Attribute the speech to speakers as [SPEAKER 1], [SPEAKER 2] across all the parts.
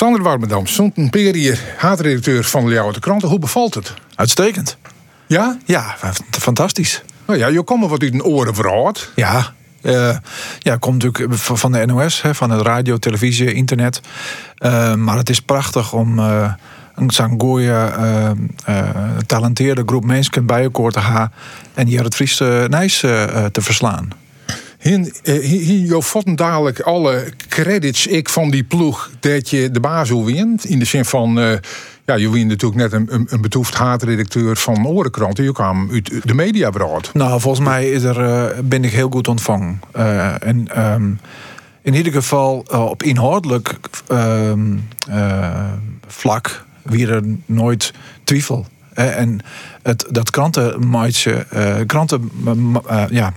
[SPEAKER 1] Sander Warmerdam, stond een periode haatredacteur van de Jouwte Kranten. Hoe bevalt het?
[SPEAKER 2] Uitstekend.
[SPEAKER 1] Ja?
[SPEAKER 2] Ja, fantastisch.
[SPEAKER 1] Nou ja, je komt wat uit een oren verhaald.
[SPEAKER 2] Ja, uh, ja, komt natuurlijk van de NOS, hè, van de radio, televisie, internet. Uh, maar het is prachtig om uh, een zo'n goeie, talenteerde groep mensen bij elkaar te gaan en hier het Friese Nijs te verslaan.
[SPEAKER 1] Hier, hier, je dadelijk alle credits ik van die ploeg dat je de baas wint. In de zin van ja, je wint natuurlijk net een, een, een betoefd haatredacteur van Orenkranten. Je kwam uit de mediabraad.
[SPEAKER 2] Nou, volgens mij is er, uh, ben ik heel goed ontvangen. Uh, en um, in ieder geval uh, op inhoudelijk ehm, vlak wie er nooit twijfel. En het, dat krantenmaatje, kranten, ja,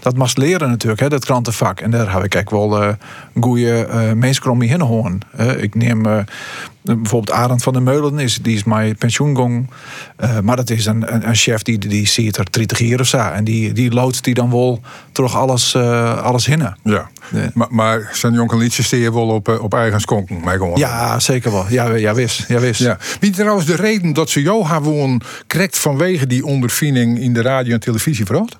[SPEAKER 2] dat mag leren natuurlijk, hè, dat krantenvak. En daar heb ik eigenlijk wel uh, goede uh, mensen om horen. ik neem uh, bijvoorbeeld Arend van der Meulen, is, die is mijn pensioengong. Uh, maar dat is een, een, een, chef die, die ziet er 30 jaar of zo. En die, die loodst die dan wel terug alles, uh, alles hinnen.
[SPEAKER 1] Ja. ja. Maar, maar zijn jonge liedjes steer wel op, op eigen skonken, mij gewoon.
[SPEAKER 2] Ja, zeker wel. Ja, ja wist. Ja, wist. Ja.
[SPEAKER 1] Wie trouwens de reden dat ze jou gewoon krijgt vanwege die ondervinding in de radio en televisie verhoogd?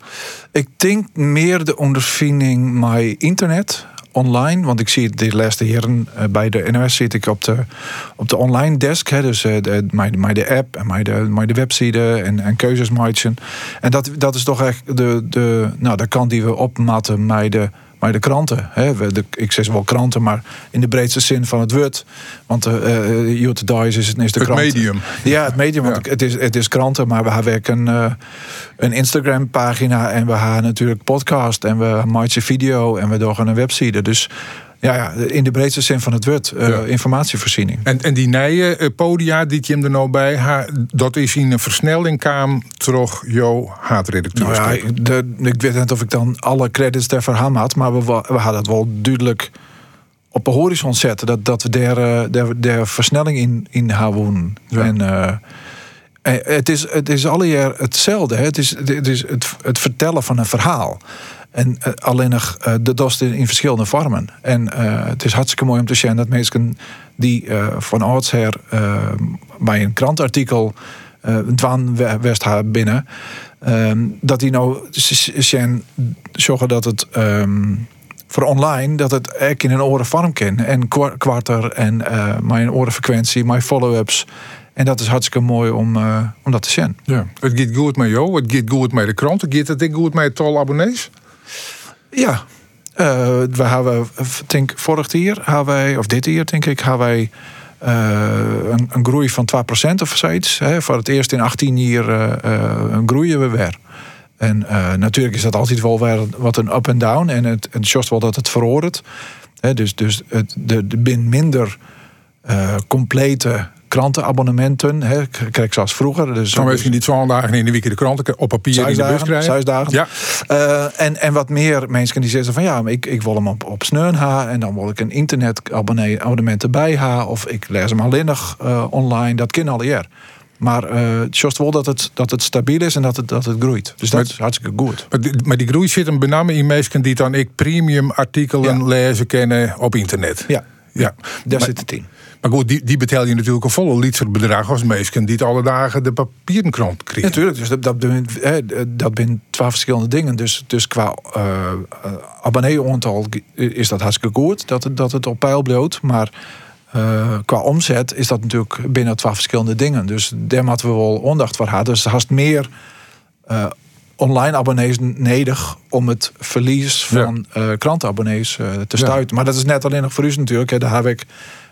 [SPEAKER 2] Ik denk meer de ondervinding met internet online. Want ik zie de laatste jaren uh, bij de NOS zit ik op de, op de online desk. Hè, dus uh, de, mijn, de app en mijn de, mijn de website en, en keuzes. En dat, dat is toch echt de, de, nou, de kant die we opmatten met de maar de kranten, hè, de, ik zeg wel kranten, maar in de breedste zin van het woord. Want uh, uh, Dice is, is de
[SPEAKER 1] het
[SPEAKER 2] krant.
[SPEAKER 1] medium.
[SPEAKER 2] Ja, het medium, want het, is, het is kranten, maar we hebben ook een, uh, een Instagram pagina en we hebben natuurlijk podcast en we maken video en we doen een website. Dus ja, ja, in de breedste zin van het woord. Uh, Informatievoorziening.
[SPEAKER 1] En, en die nieuwe uh, podia die je hem er nou bij ha, dat is in een versnelling kwam terug jouw haatredacteur.
[SPEAKER 2] Nou ja, de, ik weet niet of ik dan alle credits verhaal had, maar we, we hadden het wel duidelijk op de horizon zetten dat, dat we daar, daar, daar versnelling in, in houden. Ja. En, uh, het is, het is alle jaar hetzelfde. Hè? Het is, het, is het, het vertellen van een verhaal. En uh, alleen nog uh, de dost in, verschillende vormen. En uh, het is hartstikke mooi om te zien dat mensen die van oudsher bij een krantartikel een twaan west binnen, dat die nou zien zorgen dat het um, voor online dat het echt in een oren vorm kan. En kwarter en mijn orenfrequentie, mijn follow-ups. En dat is hartstikke mooi om, om dat te zien.
[SPEAKER 1] Ja. Het gaat goed met jou, het gaat goed met de krant, het gaat het goed met tal abonnees?
[SPEAKER 2] Ja, uh, we hebben, denk vorig jaar hebben wij, of dit jaar denk ik, hebben wij uh, een, een, groei van 2% of zoiets. Hè. Voor het eerst in 18 jaar groeien we weer. En natuurlijk is dat altijd wel wat een up en down. En het, het just wel dat het veroordeelt. Dus, dus het, de, de bin minder complete krantenabonnementen. Hè, krijg zoals vroeger. Dus
[SPEAKER 1] Dan misschien niet zo dagen in de week de kranten op papier in de bus krijgen.
[SPEAKER 2] Zes dagen. Ja. Uh, en, en wat meer mensen die zeggen van ja, ik, ik wil hem op, op Sneun ha en dan wil ik een internetabonnement erbij ha of ik lees hem alleen nog uh, online. Dat kan al jaar. Maar uh, het is wel dat het, dat het stabiel is en dat het, dat het groeit. Dus dat maar, is hartstikke goed.
[SPEAKER 1] Maar die, maar die groei zit hem bename in mensen die dan ik premium artikelen ja. lezen kennen op internet.
[SPEAKER 2] Ja, ja. daar zit het in.
[SPEAKER 1] Maar goed, die, die betaal je natuurlijk een volle liter bedrag als mensen die het alle dagen de papierenkrant krijgen.
[SPEAKER 2] Natuurlijk, dus dat, dat, dat zijn twee verschillende dingen. Dus, dus qua uh, abonnee-aantal is dat hartstikke goed dat het, dat het op peil bloot. Maar uh, qua omzet is dat natuurlijk binnen twee verschillende dingen. Dus daar moeten we wel aandacht voor hebben. Dus er haast meer uh, online abonnees nodig om het verlies van ja. uh, krantenabonnees te stuiten. Ja. Maar dat is net alleen nog voor u natuurlijk. Hè. Daar heb ik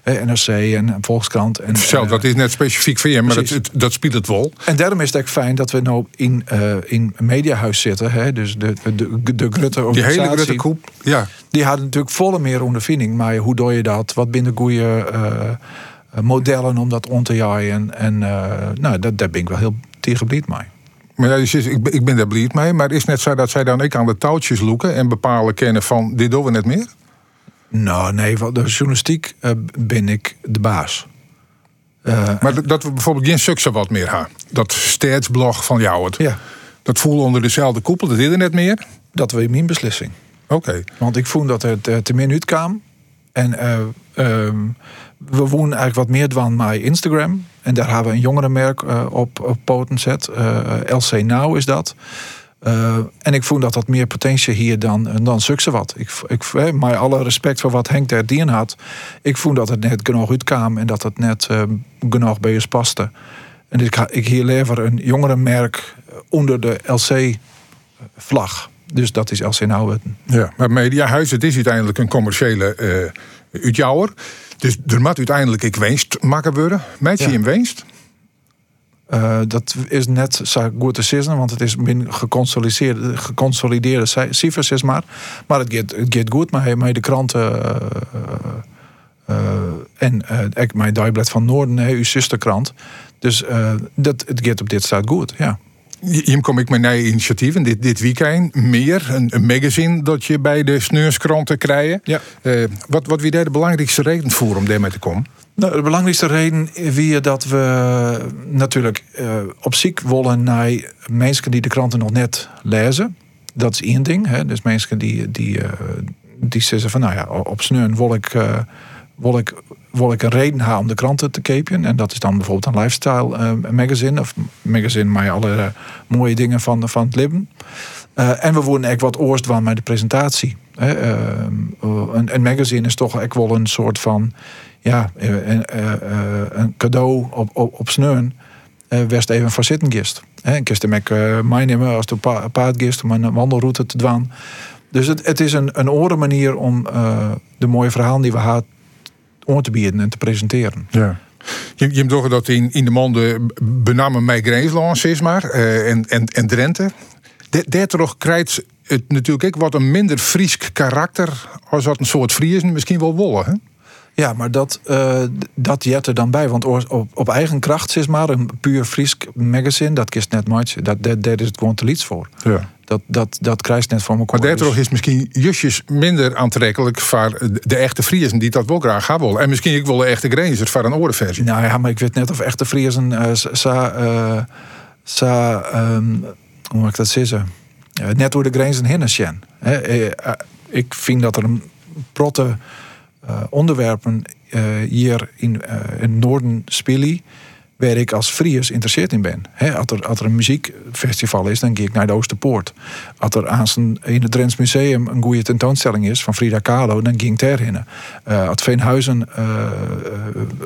[SPEAKER 2] NRC en Volkskrant. En,
[SPEAKER 1] Zelf, dat is net specifiek voor je, maar dat, het, dat speelt het wel.
[SPEAKER 2] En daarom is het echt fijn dat we nou in, uh, in mediahuis zitten. Hè? Dus de, de, de, de Grutte
[SPEAKER 1] Die hele Grutte ja.
[SPEAKER 2] Die hadden natuurlijk volle meer ondervinding. Maar hoe doe je dat? Wat binnen goede uh, modellen om dat om te jaaien? En nou, dat, daar ben ik wel heel tegenblied mee.
[SPEAKER 1] Maar ja, dus ik, ik ben daar blij mee. Maar is het net zo dat zij dan ik aan de touwtjes loeken en bepalen kennen van dit doen we net meer?
[SPEAKER 2] Nou, nee, van de journalistiek uh, ben ik de baas.
[SPEAKER 1] Uh, maar dat we bijvoorbeeld geen succes wat meer hebben. Dat staatsblog van jou het.
[SPEAKER 2] Ja.
[SPEAKER 1] Dat voelde onder dezelfde koepel, dat net meer?
[SPEAKER 2] Dat was mijn beslissing.
[SPEAKER 1] Oké. Okay.
[SPEAKER 2] Want ik vond dat het uh, te minuut kwam. En uh, we wonen eigenlijk wat meer dan bij Instagram. En daar hebben we een jongerenmerk op, op poten zet. LC Now is dat. En ik voel dat dat meer potentie hier dan, dan sukse wat. Ik, ik, maar alle respect voor wat Henk daar dien had. Ik voel dat het net genoeg uitkwam en dat het net genoeg bij ons paste. En ik, ik hier lever een jongerenmerk onder de LC-vlag. Dus dat is LC Now.
[SPEAKER 1] Ja, maar Mediahuis, het is uiteindelijk een commerciële uh, uitjouwer. Dus er moet uiteindelijk ik winst maken worden. Meid je ja. in winst?
[SPEAKER 2] Uh, dat is net zo goed te zeggen, want het is min geconsolideerde, geconsolideerde cijfers, is maar. Maar het gaat, het gaat goed, maar met de kranten. Uh, en uh, mijn Dagblad van Noorden, uw zusterkrant. Dus dat, het gaat op dit staat goed, ja.
[SPEAKER 1] Hier kom ik met een initiatieven dit, dit weekend. Meer, een, een magazine dat je bij de sneurskranten krijgt. Ja. Uh, wat, wat wie daar de belangrijkste reden voor om daarmee te komen?
[SPEAKER 2] Nou, de belangrijkste reden is dat we natuurlijk uh, op ziek willen naar mensen die de kranten nog net lezen. Dat is één ding. Hè? Dus mensen die, die, uh, die zeggen van nou ja, op sneur wil ik, wil ik wil ik een reden hebben om de kranten te kopen. En dat is dan bijvoorbeeld een lifestyle uh, magazine. Of magazine met alle uh, mooie dingen van, van het leven. Uh, en we worden echt wat oorst met de presentatie. Een, een, magazine is toch echt wel een soort van... Ja, een, een cadeau op, op, op sneun. West even voor zitten gist. En kist hem ook meenemen als de pa paardgist om een wandelroute te doen. Dus het, het is een, een manier om de mooie verhalen die we hadden om te bieden en te presenteren.
[SPEAKER 1] Ja. Je, je toch dat in, in de monden benamen mij Greenslands is maar en, en, en Drenthe. Daardoor krijgt het natuurlijk ook wat een minder Friesk karakter als wat een soort Friesen misschien wel wollen. Hè?
[SPEAKER 2] Ja, maar dat, uh, dat jet er dan bij. Want op, op eigen kracht is maar een puur Friesk magazine. Dat kist net much. Dat, dat, is het gewoon te lieds voor. Ja. Dat, dat, dat krijgt net van elkaar.
[SPEAKER 1] Maar daardoor is misschien justjes minder aantrekkelijk voor de echte Friesen die dat wel graag gaan willen. En misschien ik wil de echte Grenzers voor een orenversie.
[SPEAKER 2] Nou ja, maar ik weet net of echte Friesen uh, sa, uh, sa um, hoe moet ik dat zeggen? Uh, net door de grenzen heen zijn. ik vind dat er een protte onderwerpen hier in, in het noorden spelen waar ik als Fries interesseerd in ben. He, als, er, als er een muziekfestival is, dan ga ik naar de Oosterpoort. Als er aan in het Drents Museum een goede tentoonstelling is van Frida Kahlo, dan ging ik daarheen. Uh, als Veenhuizen uh,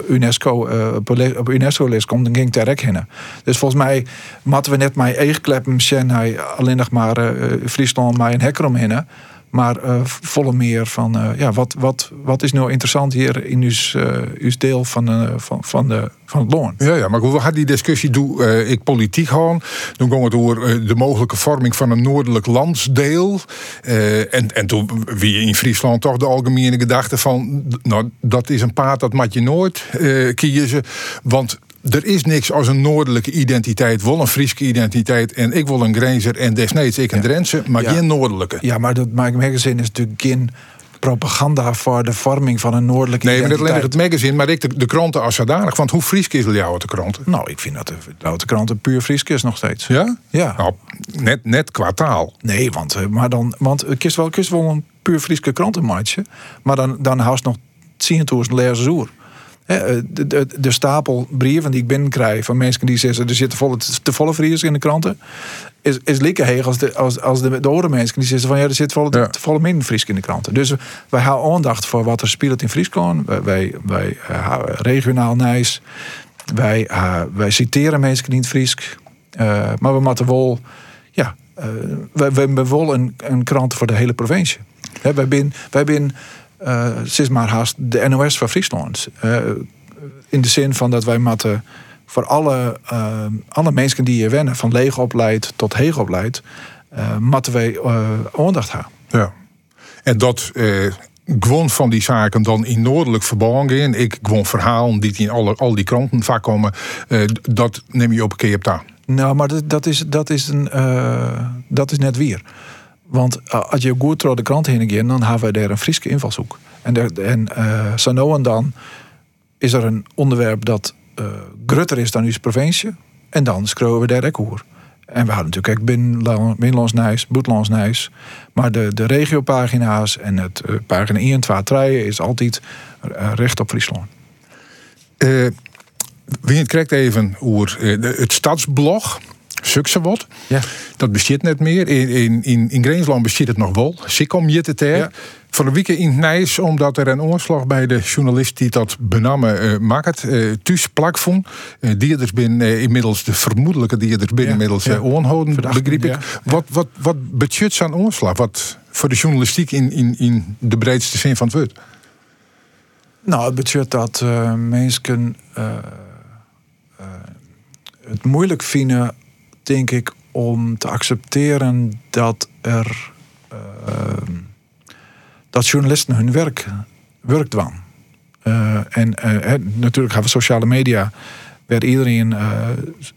[SPEAKER 2] UNESCO, uh, op UNESCO-list komt, dan ging ik daar heen. Dus volgens mij moeten we net mijn eigen kleppen hij alleen nog maar Friesland maar een hekker omheen. Maar uh, volle meer van uh, ja, wat, wat, wat is nou interessant hier in uw, uw deel van, van, van, de, van het loon?
[SPEAKER 1] Ja, ja, maar hoe had die discussie doe ik politiek gewoon. Toen ging het over de mogelijke vorming van een noordelijk landsdeel. en, en toen wie in Friesland toch de algemene gedachte van nou, dat is een paard dat moet je nooit kiezen. Want er is niks als een noordelijke identiteit, wel een Frieske identiteit. En ik wil een Grenzer en desnoods ik een ja. Drentse, maar geen noordelijke.
[SPEAKER 2] Ja, maar dat maakt magazine is natuurlijk geen propaganda voor de vorming van een noordelijke
[SPEAKER 1] nee,
[SPEAKER 2] identiteit.
[SPEAKER 1] Nee, maar dat het magazine, maar ik de, de kranten als zodanig. Want hoe Friesk is jouw de kranten?
[SPEAKER 2] Nou, ik vind dat de, de kranten puur Friesk is nog steeds.
[SPEAKER 1] Ja?
[SPEAKER 2] Ja.
[SPEAKER 1] Nou, net, net qua taal.
[SPEAKER 2] Nee, want, eh, maar dan, want ik kies wel, wel een puur Frieske krantenmaatje. Maar dan, dan haast nog 10.000 lezers oer. Eh, de, de, de, stapel brieven die ik binnenkrijg van mensen die zeggen er zitten volle, te volle vrienden in de kranten, is, is lekker heeg als de, als, als de, de andere mensen die zeggen van ja, er zit volle, ja. te volle min Fries in de kranten. Dus wij houden aandacht voor wat er speelt in Friesland. Wij, wij, wij uh, regionaal nijs. Wij, uh, wij citeren mensen niet Fries. Uh, maar we moeten wel, ja, wij, wij hebben wel een, een krant voor de hele provincie. He, wij zijn wij zijn uh, is maar haast de NOS van Friesland. Uh, in de zin van dat wij moeten voor alle, uh, alle mensen die je wennen, van leeg opleid tot heeg opleid, uh, moeten wij aandacht hebben.
[SPEAKER 1] Ja. En dat gewoon van die zaken dan in noordelijk verband in. Ik gewoon verhalen die in alle, al die kranten vaak komen. dat neem je op een keer op daar.
[SPEAKER 2] Nou, maar dat, dat, is, dat, is een, dat is net weer. Want uh, als je goed de krant heen gaat, dan hebben we daar een Friese invalshoek. En, de, en zo nou en dan is er een onderwerp dat uh, grutter is dan uw provincie. En dan schreeuwen we daar ook over. En we hadden natuurlijk ook binnenlands Nijs, buitenlands Nijs. Maar de, de regiopagina's en het uh, pagina 1 2 3 is altijd recht op Friesland.
[SPEAKER 1] Uh, wie krijgt even over het stadsblog. Sukse wat.
[SPEAKER 2] Ja.
[SPEAKER 1] Dat bestaat net meer. In, in, in, in Greensland bestaat het nog wel. Sikkom het ja. Van de week in Nijs, omdat er een oorslag bij de journalist die dat benamen uh, maakt. Uh, thuis plakvoen. Uh, dierders bin uh, inmiddels, de vermoedelijke dierders bin ja. inmiddels ja. onhouden, begreep ik. Wat, wat, wat betjut aan oorslag? Wat voor de journalistiek in, in, in de breedste zin van het woord?
[SPEAKER 2] Nou, het budget dat mensen het moeilijk vinden, denk ik, om te accepteren dat er dat journalisten hun werk, werk doen. en natuurlijk gaan we sociale media waar iedereen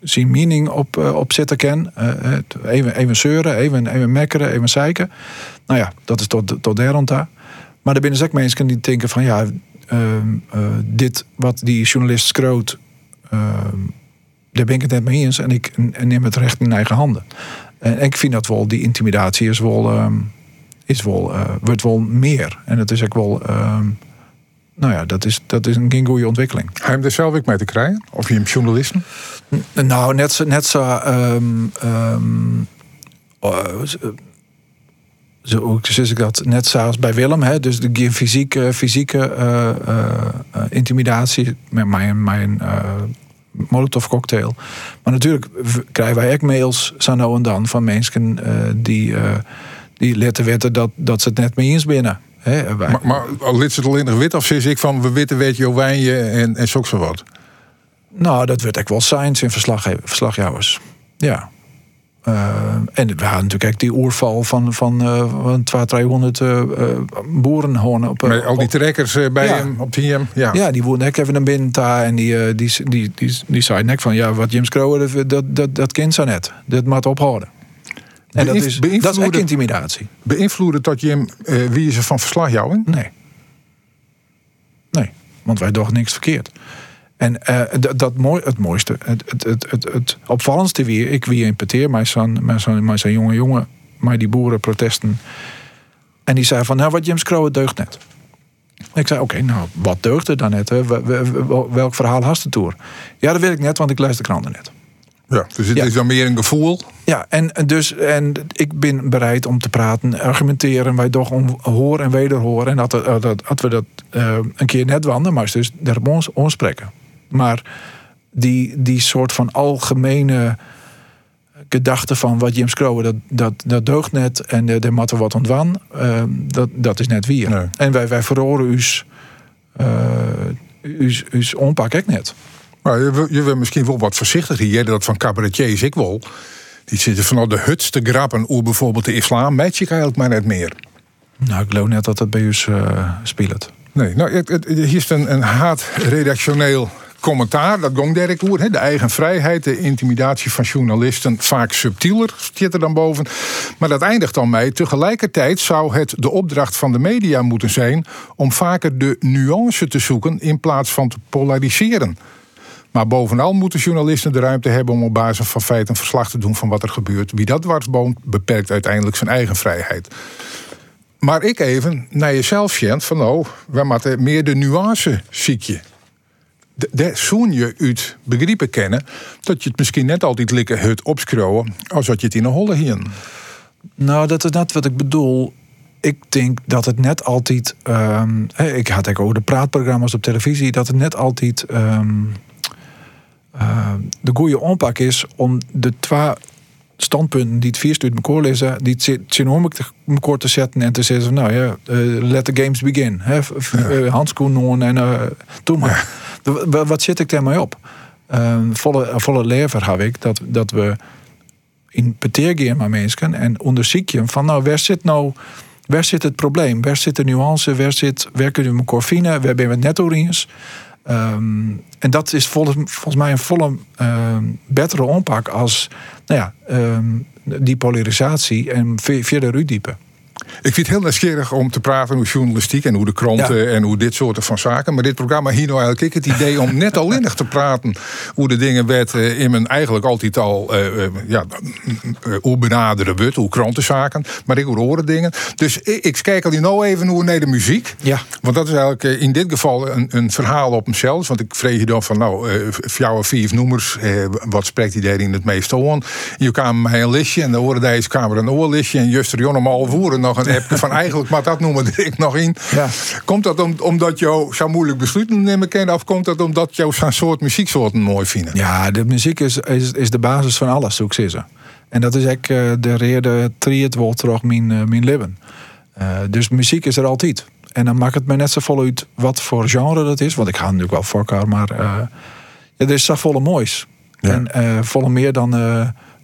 [SPEAKER 2] zijn mening op, op zitten kan. even, even zeuren, even, even mekkeren, even zeiken. Nou ja, dat is tot, tot daar daar. Maar er binnen ook mensen die denken van ja, Ehm, eh, dit wat die journalist schroot, ehm, daar ben ik het net mee eens. En ik neem het recht in eigen handen. En ik vind dat wel, die intimidatie is wel, ehm, is wel, uh, wordt wel meer. En het is ook wel, nou ja, dat is, dat is een goede ontwikkeling.
[SPEAKER 1] Ga je hem er zelf ook mee te krijgen? Of je hem journalisten?
[SPEAKER 2] Nou, net zo, net zo zo zoals ik dat net zoals bij Willem, hè, dus de fysieke, fysieke uh, uh, intimidatie met mijn, mijn uh, molotov cocktail. Maar natuurlijk krijgen wij ook mails zo nou en dan van mensen die, die laten weten dat, dat ze het net mee eens binnen.
[SPEAKER 1] Maar, maar lid ze het alleen nog wit of zeg ik van we weten weet je wijnje en, en zo wat?
[SPEAKER 2] Nou, dat werd ook wel signs in verslagjouwers. Ja. Uh, en we hadden natuurlijk die oerval van, van, uh, van 200, 300 uh. Op,
[SPEAKER 1] Met al die trekkers bij ja. hem op die
[SPEAKER 2] Ja, ja die woonden even een binnen daar en die, die, die, die, die, zei nek van ja, wat James Crowe, dat, dat, dat kind zo net. Dat moet ophouden. En dat is, dat is ook intimidatie.
[SPEAKER 1] Beïnvloeden dat uh, wie ze van verslag jouwen?
[SPEAKER 2] Nee. Nee, want wij doen niks verkeerd. En uh, dat, mooi, het mooiste, het, het, het, het, het opvallendste weer, ik wie importeer, maar zo'n zo'n jonge jongen, maar die boerenprotesten. En die zei van, nou wat James Crowe deugt net. Ik zei, oké, nou, wat deugde dan net? Hè? Welk verhaal hast het door? Ja, dat weet ik net, want ik luister de kranten net.
[SPEAKER 1] Ja, dus het is dan meer een gevoel.
[SPEAKER 2] Ja, en, dus, en ik ben bereid om te praten, argumenteren, wij toch om hoor en wederhoor. En dat, dat, dat we dat uh, een keer net wanden, maar dus daarop ons, ons spreken. Maar die, die soort van algemene gedachte van wat James Crowe, dat, dat, dat deugt net en de, de matte wat ontwan, uh, dat, dat is net weer. En wij, wij verhoren u's, uh, u's, u's onpak ik net.
[SPEAKER 1] Maar je, je wil misschien wel wat voorzichtig hier. Dat van cabaretiers ik wel. Die zitten vanuit de hutste te grappen over bijvoorbeeld de islam. Match ik eigenlijk maar net meer.
[SPEAKER 2] Nou, ik geloof net dat dat bij u uh, speelt.
[SPEAKER 1] Nee, nou, het, het, hier is een, een haat redactioneel commentaar, dat gong Derek Oer, de eigen vrijheid, de intimidatie van journalisten, vaak subtieler zit er dan boven. Maar dat eindigt dan mee. Tegelijkertijd zou het de opdracht van de media moeten zijn om vaker de nuance te zoeken in plaats van te polariseren. Maar bovenal moeten journalisten de ruimte hebben om op basis van feiten verslag te doen van wat er gebeurt. Wie dat dwarsboont, beperkt uiteindelijk zijn eigen vrijheid. Maar ik even naar jezelf, Jent, van oh, we moeten meer de nuance ziekje daar zoen je uit begrippen kennen dat je het misschien net altijd likken het opschrouwen als dat je het in een holle hier.
[SPEAKER 2] Nou, dat is net wat ik bedoel. Ik denk dat het net altijd. Um, ik had ook over de praatprogramma's op televisie, dat het net altijd um, uh, de goede onpak is om de twee standpunten die het vier stuurt elkaar lezen, die het elkaar te zetten en te zeggen van nou ja, uh, let the games begin. Hè? Ja. handschoenen en uh, doe maar. Wat zit ik daarmee op? Um, volle, volle lever heb ik dat, dat we in peteergeer met mensen en onderzoek je van nou, waar zit nou, waar zit het probleem? Waar zit de nuance? Waar, zit, waar kunnen we elkaar vinden? Waar ben we over eens? Um, en dat is volgens mij een volle uh, betere onpak als nou ja, die polarisatie en verder uitdiepen.
[SPEAKER 3] Ik vind het heel nieuwsgierig om te praten over journalistiek en hoe de kranten en hoe dit soort van zaken. Maar dit programma hier nou eigenlijk ik het idee om net alleen te praten hoe de dingen werd in mijn eigenlijk altijd al uh, ja, hoe benaderen we het, hoe krantenzaken, maar ik hoor dingen. Dus ik, ik kijk al nou even hoe naar de muziek.
[SPEAKER 2] Ja.
[SPEAKER 3] Want dat is eigenlijk in dit geval een, een verhaal op hemzelf. Want ik vreeg je dan van nou, uh, jouw vier noemers, wat spreekt hij daar in het meest aan? Je kwam mij een listje en dan hoorde deze kamer een oorlistje en juist er om al voeren nog appje van eigenlijk maar dat noemen ik nog in.
[SPEAKER 2] Ja.
[SPEAKER 3] Komt dat om, omdat jou zo moeilijk besluiten nemen kan of komt dat omdat jou zo'n soort muzieksoorten mooi vinden?
[SPEAKER 2] Ja, de muziek is, is, is de basis van alles, zoek ze. En dat is ook uh, de reden triet wordt terug mijn, uh, mijn leven. Uh, dus muziek is er altijd. En dan maakt het me net zo vol uit wat voor genre dat is. Want ik ga natuurlijk wel voor elkaar, maar het is zo volle moois. Ja. En volle meer dan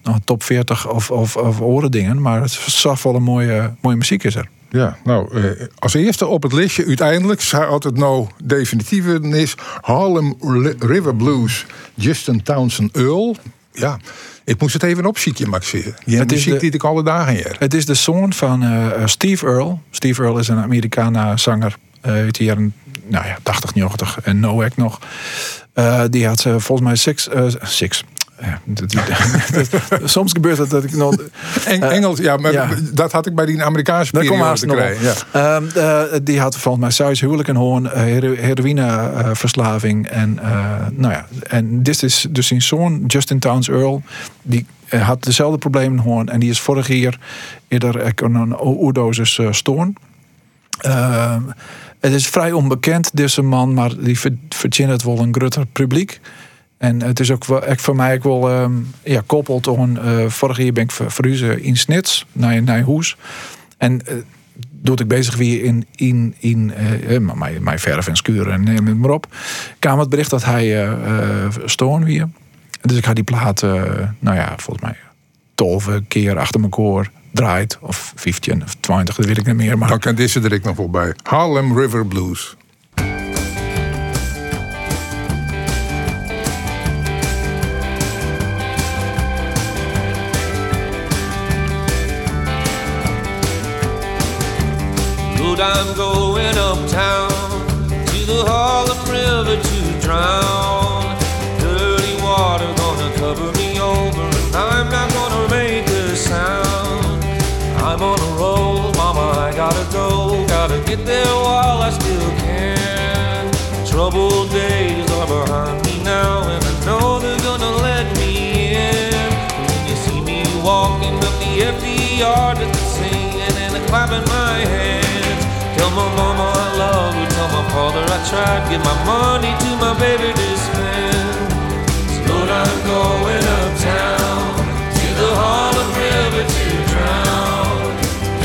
[SPEAKER 2] nog top 40 of, of, of oren dingen. Maar het is zo mooie, mooie muziek is er.
[SPEAKER 3] Ja, nou, eh, als eerste op het lijstje uiteindelijk zou het nou definitief is Harlem River Blues, Justin Townsend Earl. Ja, ik moest het even opzieken, Max. Je het muziek die ik alle dagen hier.
[SPEAKER 2] Het is de zoon van uh, Steve Earl. Steve Earl is een Amerikaanse zanger uh, uit de jaren nou ja, 80, 90 en Noack nog. Uh, die had ze volgens mij six, six ja, soms gebeurt het dat ik nog.
[SPEAKER 3] Eng, uh, Engels, ja, maar dat had ik bij die Amerikaanse periode te krijgen.
[SPEAKER 2] Ja. Uh, die had volgens mij thuis huwelijk en hoorn, eh, heroïneverslaving. en, nou ja, en dit is dus zijn zoon, Justin Towns Earl. Die had dezelfde problemen hoorn. En die is vorig jaar eerder een oerdosis stoorn. Ehm, het is vrij onbekend, deze man, maar die verdient het wel een groter publiek. En het is ook wel, voor mij ook wel um, ja, koppeld aan. Uh, vorig jaar ben ik verhuizen in Snits naar, naar Hoes. En uh, doet ik bezig weer in, in, in uh, mijn, mijn verf en skuren en neem het maar op. kwam het bericht dat hij uh, stoorn weer. Dus ik had die plaat, nou ja, volgens mij 12 keer achter mijn koor draait. Of 15 of 20, dat weet ik niet meer. Maar...
[SPEAKER 3] Dan kan deze er ik nog wel bij. Harlem River Blues. I'm going uptown to the Harlem River to drown. Dirty water gonna cover me over, and I'm not gonna make a sound. I'm on a roll, mama, I gotta go. Gotta get there while I still can. Troubled days are behind me now, and I know they're gonna let me in. When you see me walking up the empty yard singing and clapping my hands. My mama I love her, tell my father I tried. Give my money to my baby to spend. So I'm going uptown to the Harlem River to drown.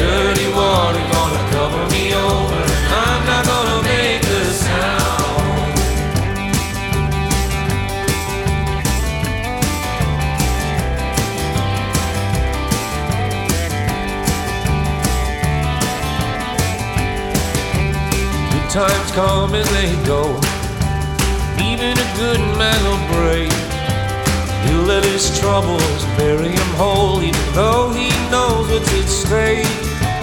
[SPEAKER 3] Dirty water gonna cover me over, times come and they go. Even a good man will break. He'll let his troubles bury him whole, even though he knows what's at stake.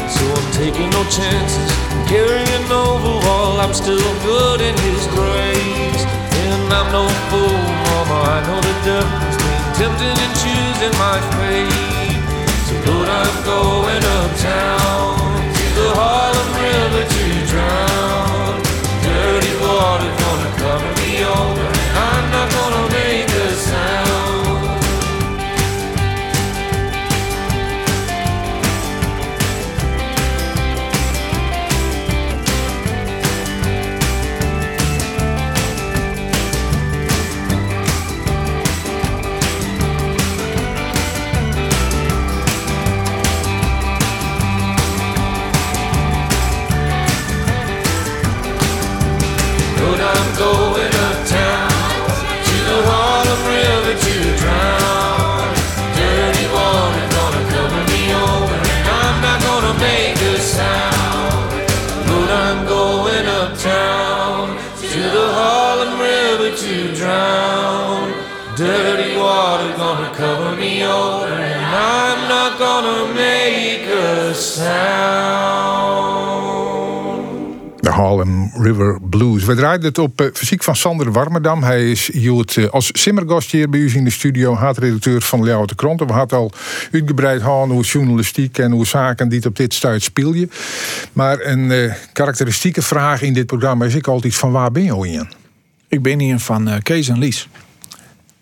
[SPEAKER 3] So I'm taking no chances, carrying over while I'm still good in his grace. And I'm no fool, mama, I know the difference between tempting and choosing my fate. So Lord, I'm going uptown to the Harlem River to drown dirty water gonna cover me over. I'm not gonna make
[SPEAKER 1] We draaiden het op uh, fysiek van Sander Warmerdam. Hij is Joet, uh, als simmergast hier bij u in de studio, haatredacteur van Leeuwen de Krant. We hadden al uitgebreid gaan hoe journalistiek en hoe zaken die op dit stuit speel je. Maar een uh, karakteristieke vraag in dit programma is ik altijd van waar ben je in?
[SPEAKER 2] Ik ben hier van Kees en Lies.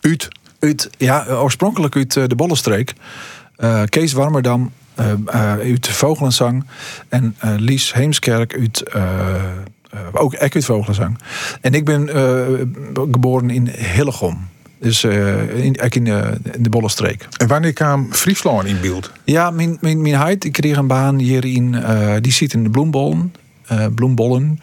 [SPEAKER 1] Uit?
[SPEAKER 2] Uit, ja, oorspronkelijk uit de Bollenstreek. Kees Warmerdam uh, uh, uit Vogelenzang. En uh, Lies Heemskerk uit, ook ik uit Vogelenzang. En ik ben geboren in Hillegom. Dus in, in, de, in de Bollenstreek.
[SPEAKER 1] En wanneer kwam Friesland in beeld?
[SPEAKER 2] Ja, mijn, mijn, mijn heid, ik kreeg een baan hier in, die zit in de bloembollen. bloembollen.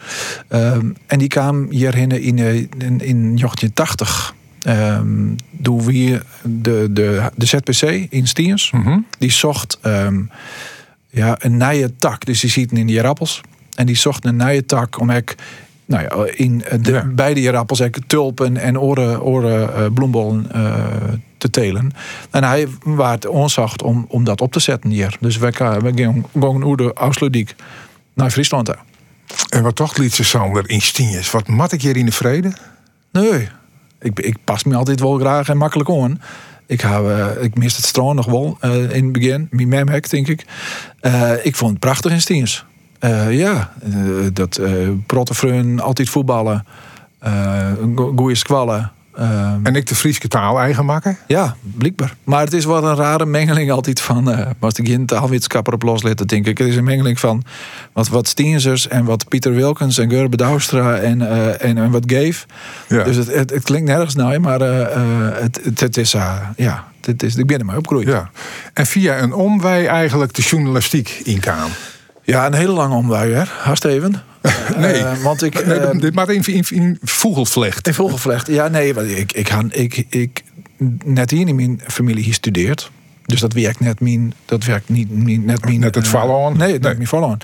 [SPEAKER 2] Ehm, en die kwam hierheen in, in, in 1980. Um, doen we de, de, de ZPC in Stiens.
[SPEAKER 1] Mm
[SPEAKER 2] Die zocht um, ja, een nieuwe tak. Dus die ziet in die rappels. En die zocht een nieuwe tak om ik nou ja, in de, ja. beide jarappels tulpen en oren, oren uh, bloembollen uh, te telen. En hij waard onzacht om, om dat op te zetten hier. Dus we, we gingen hoe de afsluiting naar Friesland.
[SPEAKER 1] En wat toch liet ze Sander in Stiens? Wat mat ik hier in de vrede?
[SPEAKER 2] Nee, ik, ik pas me altijd wel graag en makkelijk aan. Ik, hou, uh, ik mis het stroom nog wel in het begin. Mijn memhek, denk ik. Ik vond het prachtig in Stiens. ja, dat uh, altijd voetballen. goede squallen.
[SPEAKER 1] Um, en ik de Frieske taal eigen maken?
[SPEAKER 2] Ja, blijkbaar. Maar het is wel een rare mengeling altijd van... Uh, als ik in taalwetenschapper op loslitten, denk ik. Het is een mengeling van wat, wat Stienzers en wat Pieter Wilkens en Gerbe Douwstra en, uh, en, en, wat Gave. Ja. Dus het, het, het, klinkt nergens nou, maar uh, het, het, het, is... ja, het is, ik ben er maar opgegroeid.
[SPEAKER 1] Ja. En via een omwij eigenlijk de journalistiek inkwam?
[SPEAKER 2] Ja, een hele lange omwij, hè? Haast even.
[SPEAKER 1] nee,
[SPEAKER 2] uh, want ik,
[SPEAKER 1] nee,
[SPEAKER 2] uh,
[SPEAKER 1] dit maar in, in, in vogelvlecht.
[SPEAKER 2] In vogelvlecht, ja, nee, want ik, ik, ik, ik net hier in mijn familie hier studeert. Dus dat werkt net mijn, dat werkt niet, niet net mijn.
[SPEAKER 1] Net het vallen
[SPEAKER 2] uh, Nee, net nee. mijn vallen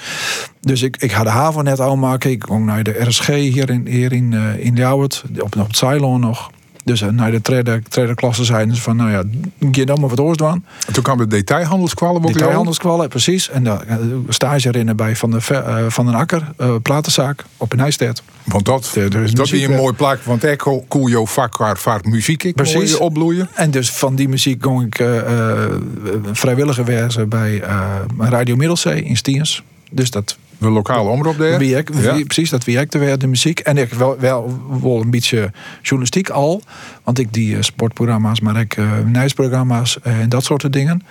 [SPEAKER 2] Dus ik, ik ga de haven net al maken. Ik ging naar de RSG hier in, hier in, uh, in Ljouwert, op, op het Ceylon nog. Dus naar de tweede, tweede klasse zijn ze van, nou ja, je dan maar wat oors doen.
[SPEAKER 1] En toen kwam de detailhandelskwallen ook
[SPEAKER 2] Detailhandelskwallen, precies. En daar stage erin bij Van, de, uh, van den Akker, uh, platenzaak op een Nijstedt.
[SPEAKER 1] Want dat, de, de dat is een mooi plaat, want ik koel jouw vak waar vaart muziek ik
[SPEAKER 2] precies.
[SPEAKER 1] opbloeien.
[SPEAKER 2] En dus van die muziek ging ik uh, vrijwilliger werken bij Radio Middelzee in Stiens. Dus dat
[SPEAKER 1] de lokale omroep daar.
[SPEAKER 2] Wie ik, wie, ja. Precies, dat wie ik de, de muziek. En ik wel, wel, wel een beetje journalistiek al. Want ik die uh, sportprogramma's, maar ik uh, nieuwsprogramma's uh, en dat soort dingen.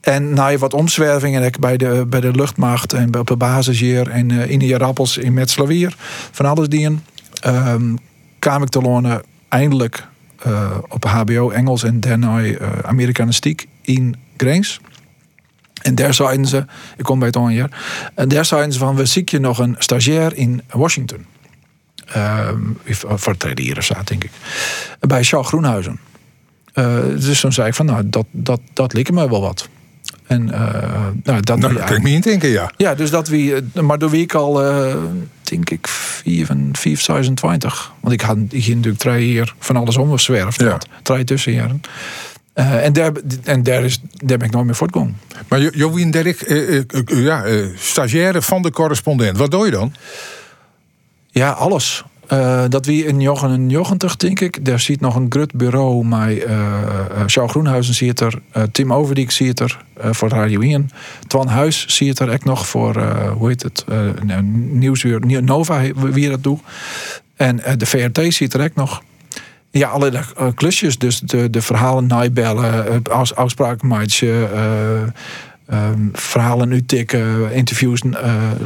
[SPEAKER 2] En na je wat omzwervingen ik bij de, bij de luchtmacht en op de basis hier en uh, in de Rappels in Metslavier, van alles dingen, um, kwam ik te lonen eindelijk uh, op HBO Engels en daarna uh, Amerikanistiek in Grains. En daar zeiden ze, ik kom bij het onjaar, en daar zeiden ze van, we ziek je nog een stagiair in Washington. Um, voor het tweede jaar staat, denk ik. Bij Shaw Groenhuizen. Uh, dus toen zei ik van, nou, dat, dat, dat leek me wel wat. En uh, nou, dat
[SPEAKER 1] nou, kan ik me niet denken, ja.
[SPEAKER 2] Ja, dus dat wie, maar door wie ik al, uh, denk ik, 2020. Want ik had hier natuurlijk drie jaar van alles omgezwerfd.
[SPEAKER 1] Ja.
[SPEAKER 2] Drie tussenjaren. Uh, en, daar, en daar, is, daar ben ik nooit meer voortgekomen.
[SPEAKER 1] Maar Jovien Derk, uh, uh, ja, stagiaire van de correspondent. Wat doe je dan?
[SPEAKER 2] Ja, alles. dat wie in Jochen en Jochentug, denk ik. Daar ziet nog een grut bureau. Maar Sjouw Groenhuizen ziet er. Tim Overdiek ziet er voor Radio 1. Twan Huis ziet er ook nog voor, hoe heet het? Nieuwsuur, Nova, wie dat doet. En de VRT ziet er ook nog. Ja, alle uh, klusjes. Dus de, de verhalen nabellen, als afspraken maken, uh, um, verhalen utikken, interviews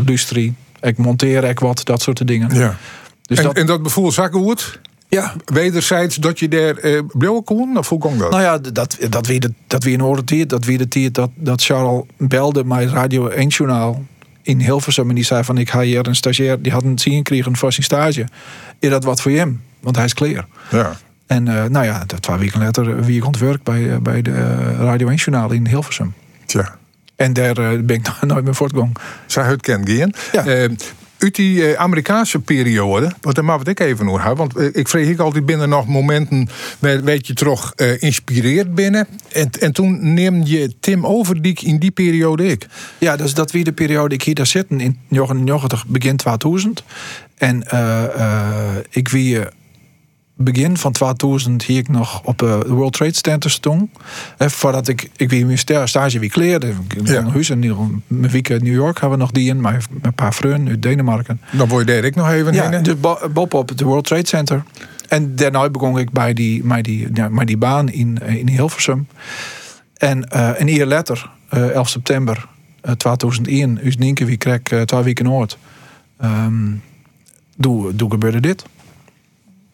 [SPEAKER 2] lustrie. Ik monteer ik wat, dat soort dingen.
[SPEAKER 1] Ja. Dus en, dat, en dat bevoel zakken goed?
[SPEAKER 2] Ja.
[SPEAKER 1] Wederzijds dat je daar blauwe kon? Of hoe kon dat?
[SPEAKER 2] Nou ja, dat, dat de, dat in orde dat weer de tier dat, dat Charles belde mijn Radio 1 journaal in Hilversum en die zei van ik ga hier een stagiair die had een zien gekregen voor zijn stage. Is dat wat voor hem? Want hij is clear.
[SPEAKER 1] Ja.
[SPEAKER 2] En uh, nou ja, twee weken later wie ik ontwerp bij, uh, bij de Radio 1 Journaal in Hilversum.
[SPEAKER 1] Tja.
[SPEAKER 2] En daar ben ik nooit meer voortgegaan.
[SPEAKER 1] Zij het ken gaan.
[SPEAKER 2] Ja.
[SPEAKER 1] uit die eh, Amerikaanse periode, want daar mag ik even over hebben. Want eh, ik vreeg ik altijd binnen nog momenten, weet je toch, eh inspireerd binnen. En, en toen neem je Tim Overdiek in die periode ik.
[SPEAKER 2] Ja, dus dat wie de periode ik hier daar zitten in 99, begin 2000. En eh, eh, ik wie eh, begin van 2000 hier ik nog op eh, de World Trade Center stond. Eh, voordat ik, ik wie mijn sta- stage wie kleerde. Ik Ja. huis in mijn week uit New York hebben we nog die in. Mijn, mijn paar vrienden uit Denemarken.
[SPEAKER 1] Dan word je daar ik nog even
[SPEAKER 2] Ja,
[SPEAKER 1] hè?
[SPEAKER 2] dus bo- Bob op het World Trade Center. En daarna begon ik bij die, bij die, ja, bij die baan in, eh, in Hilversum. En eh, een jaar later, eh 11 september eh, 2001, is Nienke wie kreeg twee weken oud. Ehm doe, doe gebeurde dit.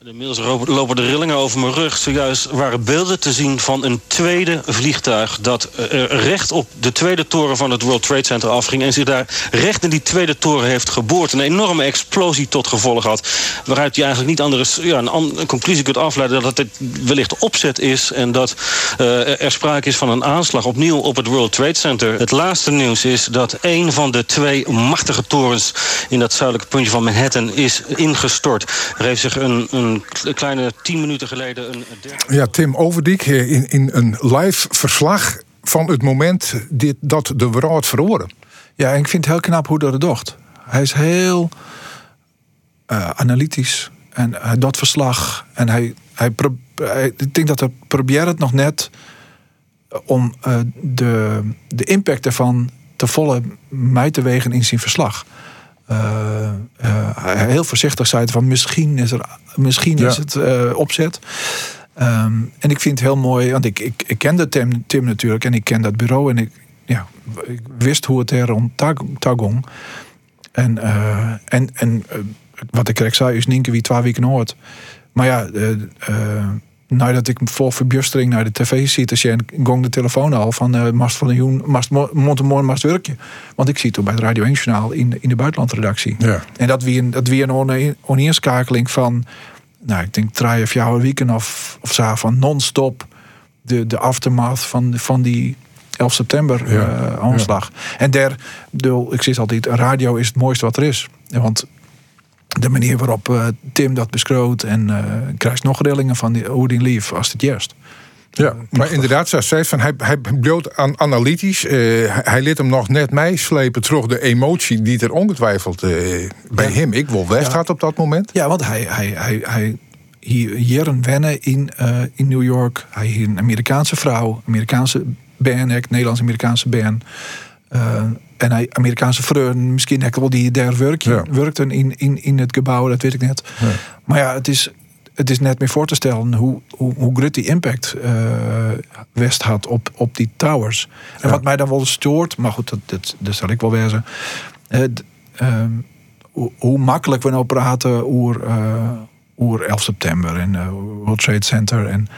[SPEAKER 4] Inmiddels lopen de rillingen over mijn rug. Zojuist waren beelden te zien van een tweede vliegtuig... dat eh, recht op de tweede toren van het World Trade Center afging... en zich daar recht in die tweede toren heeft geboord. Een enorme explosie tot gevolg had. Waaruit je eigenlijk niet anders ja, een conclusie kunt afleiden... dat het wellicht opzet is... en dat eh, er sprake is van een aanslag opnieuw op het World Trade Center. Het laatste nieuws is dat een van de twee machtige torens... in dat zuidelijke puntje van Manhattan is ingestort. Er heeft zich een, een kleine tien minuten geleden... een derde...
[SPEAKER 1] Ja, Tim Overdiek eh, in, in een live verslag van het moment dit, dat de wereld verloren.
[SPEAKER 2] Ja, en ik vind het heel knap hoe dat het docht. Hij is heel eh, analytisch. En hij doet verslag. En hij, hij, pro- hij- ik denk dat hij probeert het nog net om eh, de, de impact ervan te volle mij te wegen in zijn verslag. Hij heel voorzichtig het van misschien is, er, misschien
[SPEAKER 1] Ja.
[SPEAKER 2] is het eh, opzet. Ehm, en ik vind het heel mooi, want ik, ik, ik kende Tim, Tim natuurlijk en ik ken dat bureau en ik, ja, ik wist hoe het er rond tag- tagong. En, en, en wat ik zei, is Nienke wie twee weken hoort. Maar ja, nadat ik vol verbustering naar de tv zie te zien, gong de telefoon al van eh Mast van de Joen, Mast Mast Werkje. Want ik zie toen bij het Radio 1 journaal in, in de buitenlandredactie.
[SPEAKER 1] Ja.
[SPEAKER 2] En dat wie een, dat wie een one- oneerskakeling van, nou, ik denk drie of jouw weken of, of zo, van non-stop de, de aftermath van, van die 11 september
[SPEAKER 1] Ja,
[SPEAKER 2] eh, aanslag. En daar, ik zeg altijd, radio is het mooiste wat er is. Want de manier waarop eh, Tim dat beschroot en eh krijgt nog rillingen van die, hoe die lief als het juist.
[SPEAKER 1] Ja, maar inderdaad, zoals zei van hij, hij bloot aan analytisch. eh, hij, liet hem nog net meeslepen terug de emotie die er ongetwijfeld eh, bij
[SPEAKER 2] Ja.
[SPEAKER 1] hem, ik
[SPEAKER 2] Ja.
[SPEAKER 1] had op dat moment.
[SPEAKER 2] Ja, want hij, hij, hij, hij hier jaren wennen in, eh, in New York. Hij hier een Amerikaanse vrouw, Amerikaanse band, Nederlands-Amerikaanse band. En hij Amerikaanse vreun, misschien ook wel die daar werkje,
[SPEAKER 1] Ja.
[SPEAKER 2] werkten in, in, in het gebouw, dat weet ik net.
[SPEAKER 1] Ja.
[SPEAKER 2] Maar ja, het is, het is net meer voor te stellen hoe, hoe, hoe groot die impact eh, West had op, op die towers. En
[SPEAKER 1] Ja.
[SPEAKER 2] wat mij dan wel stoort, maar goed, dat, dat, dat zal ik wel wezen. Eh, ehm, hoe, hoe makkelijk we nou praten over, eh, over 11 september en World Trade Center. En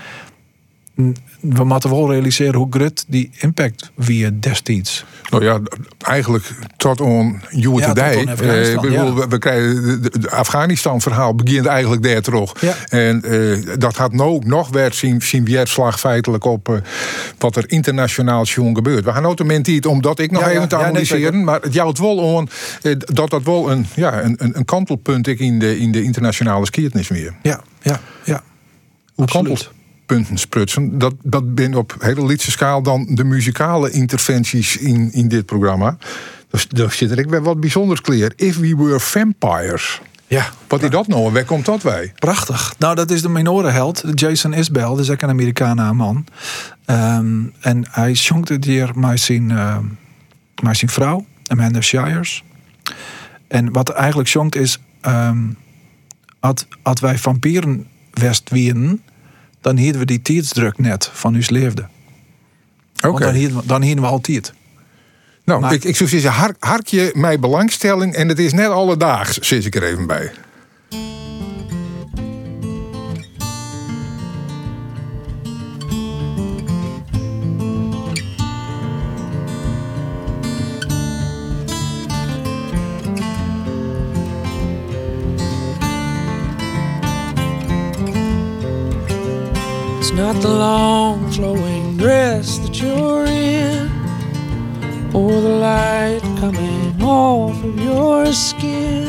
[SPEAKER 2] we moeten wel realiseren hoe groot die impact wie destijds.
[SPEAKER 1] Nou ja, eigenlijk tot on you
[SPEAKER 2] Ja, Afghanistan,
[SPEAKER 1] Eh, ik bedoel,
[SPEAKER 2] ja.
[SPEAKER 1] we, we krijgen de Afghanistan-verhaal begint eigenlijk daar terug.
[SPEAKER 2] Ja.
[SPEAKER 1] En eh, dat had nou nog werd zien, zien weerslag feitelijk op eh, wat er internationaal gebeurt. We gaan ook de mentiet omdat ik nog even te
[SPEAKER 2] nee,
[SPEAKER 1] analyseren, maar het jouwt wel on eh, dat dat wel een, ja, een, een, een kantelpunt is in de, in de internationale skiertnis weer.
[SPEAKER 2] Ja, ja, ja.
[SPEAKER 1] Hoe
[SPEAKER 2] Absoluut.
[SPEAKER 1] Kantelpunten sprutsen, dat, dat ben op hele lietse schaal dan de muzikale interventies in, in dit programma. Dus daar zit er ik weer wat bijzonders clear. If we were vampires.
[SPEAKER 2] Ja,
[SPEAKER 1] Wat is dat nou en waar komt dat wij?
[SPEAKER 2] Prachtig. Nou, dat is de minorenheld, Jason Isbell. Dat is ook een Amerikaanse man. Ehm, en hij zongt het hier met zijn, ehm, met zijn vrouw, Amanda Shires. En wat eigenlijk zongt is... ehm als, als wij vampieren west wieren... dan hielden we die tijdsdruk net van uw leefde.
[SPEAKER 1] Oké.
[SPEAKER 2] Dan hielden we, dan hielden we altijd.
[SPEAKER 1] Nou,
[SPEAKER 2] maar-
[SPEAKER 1] ik, ik zou zeggen, hark, harkje mijn belangstelling en het is net alledaags, zit ik er even bij.
[SPEAKER 5] Not the long flowing dress that you're in, or the light coming off of your skin.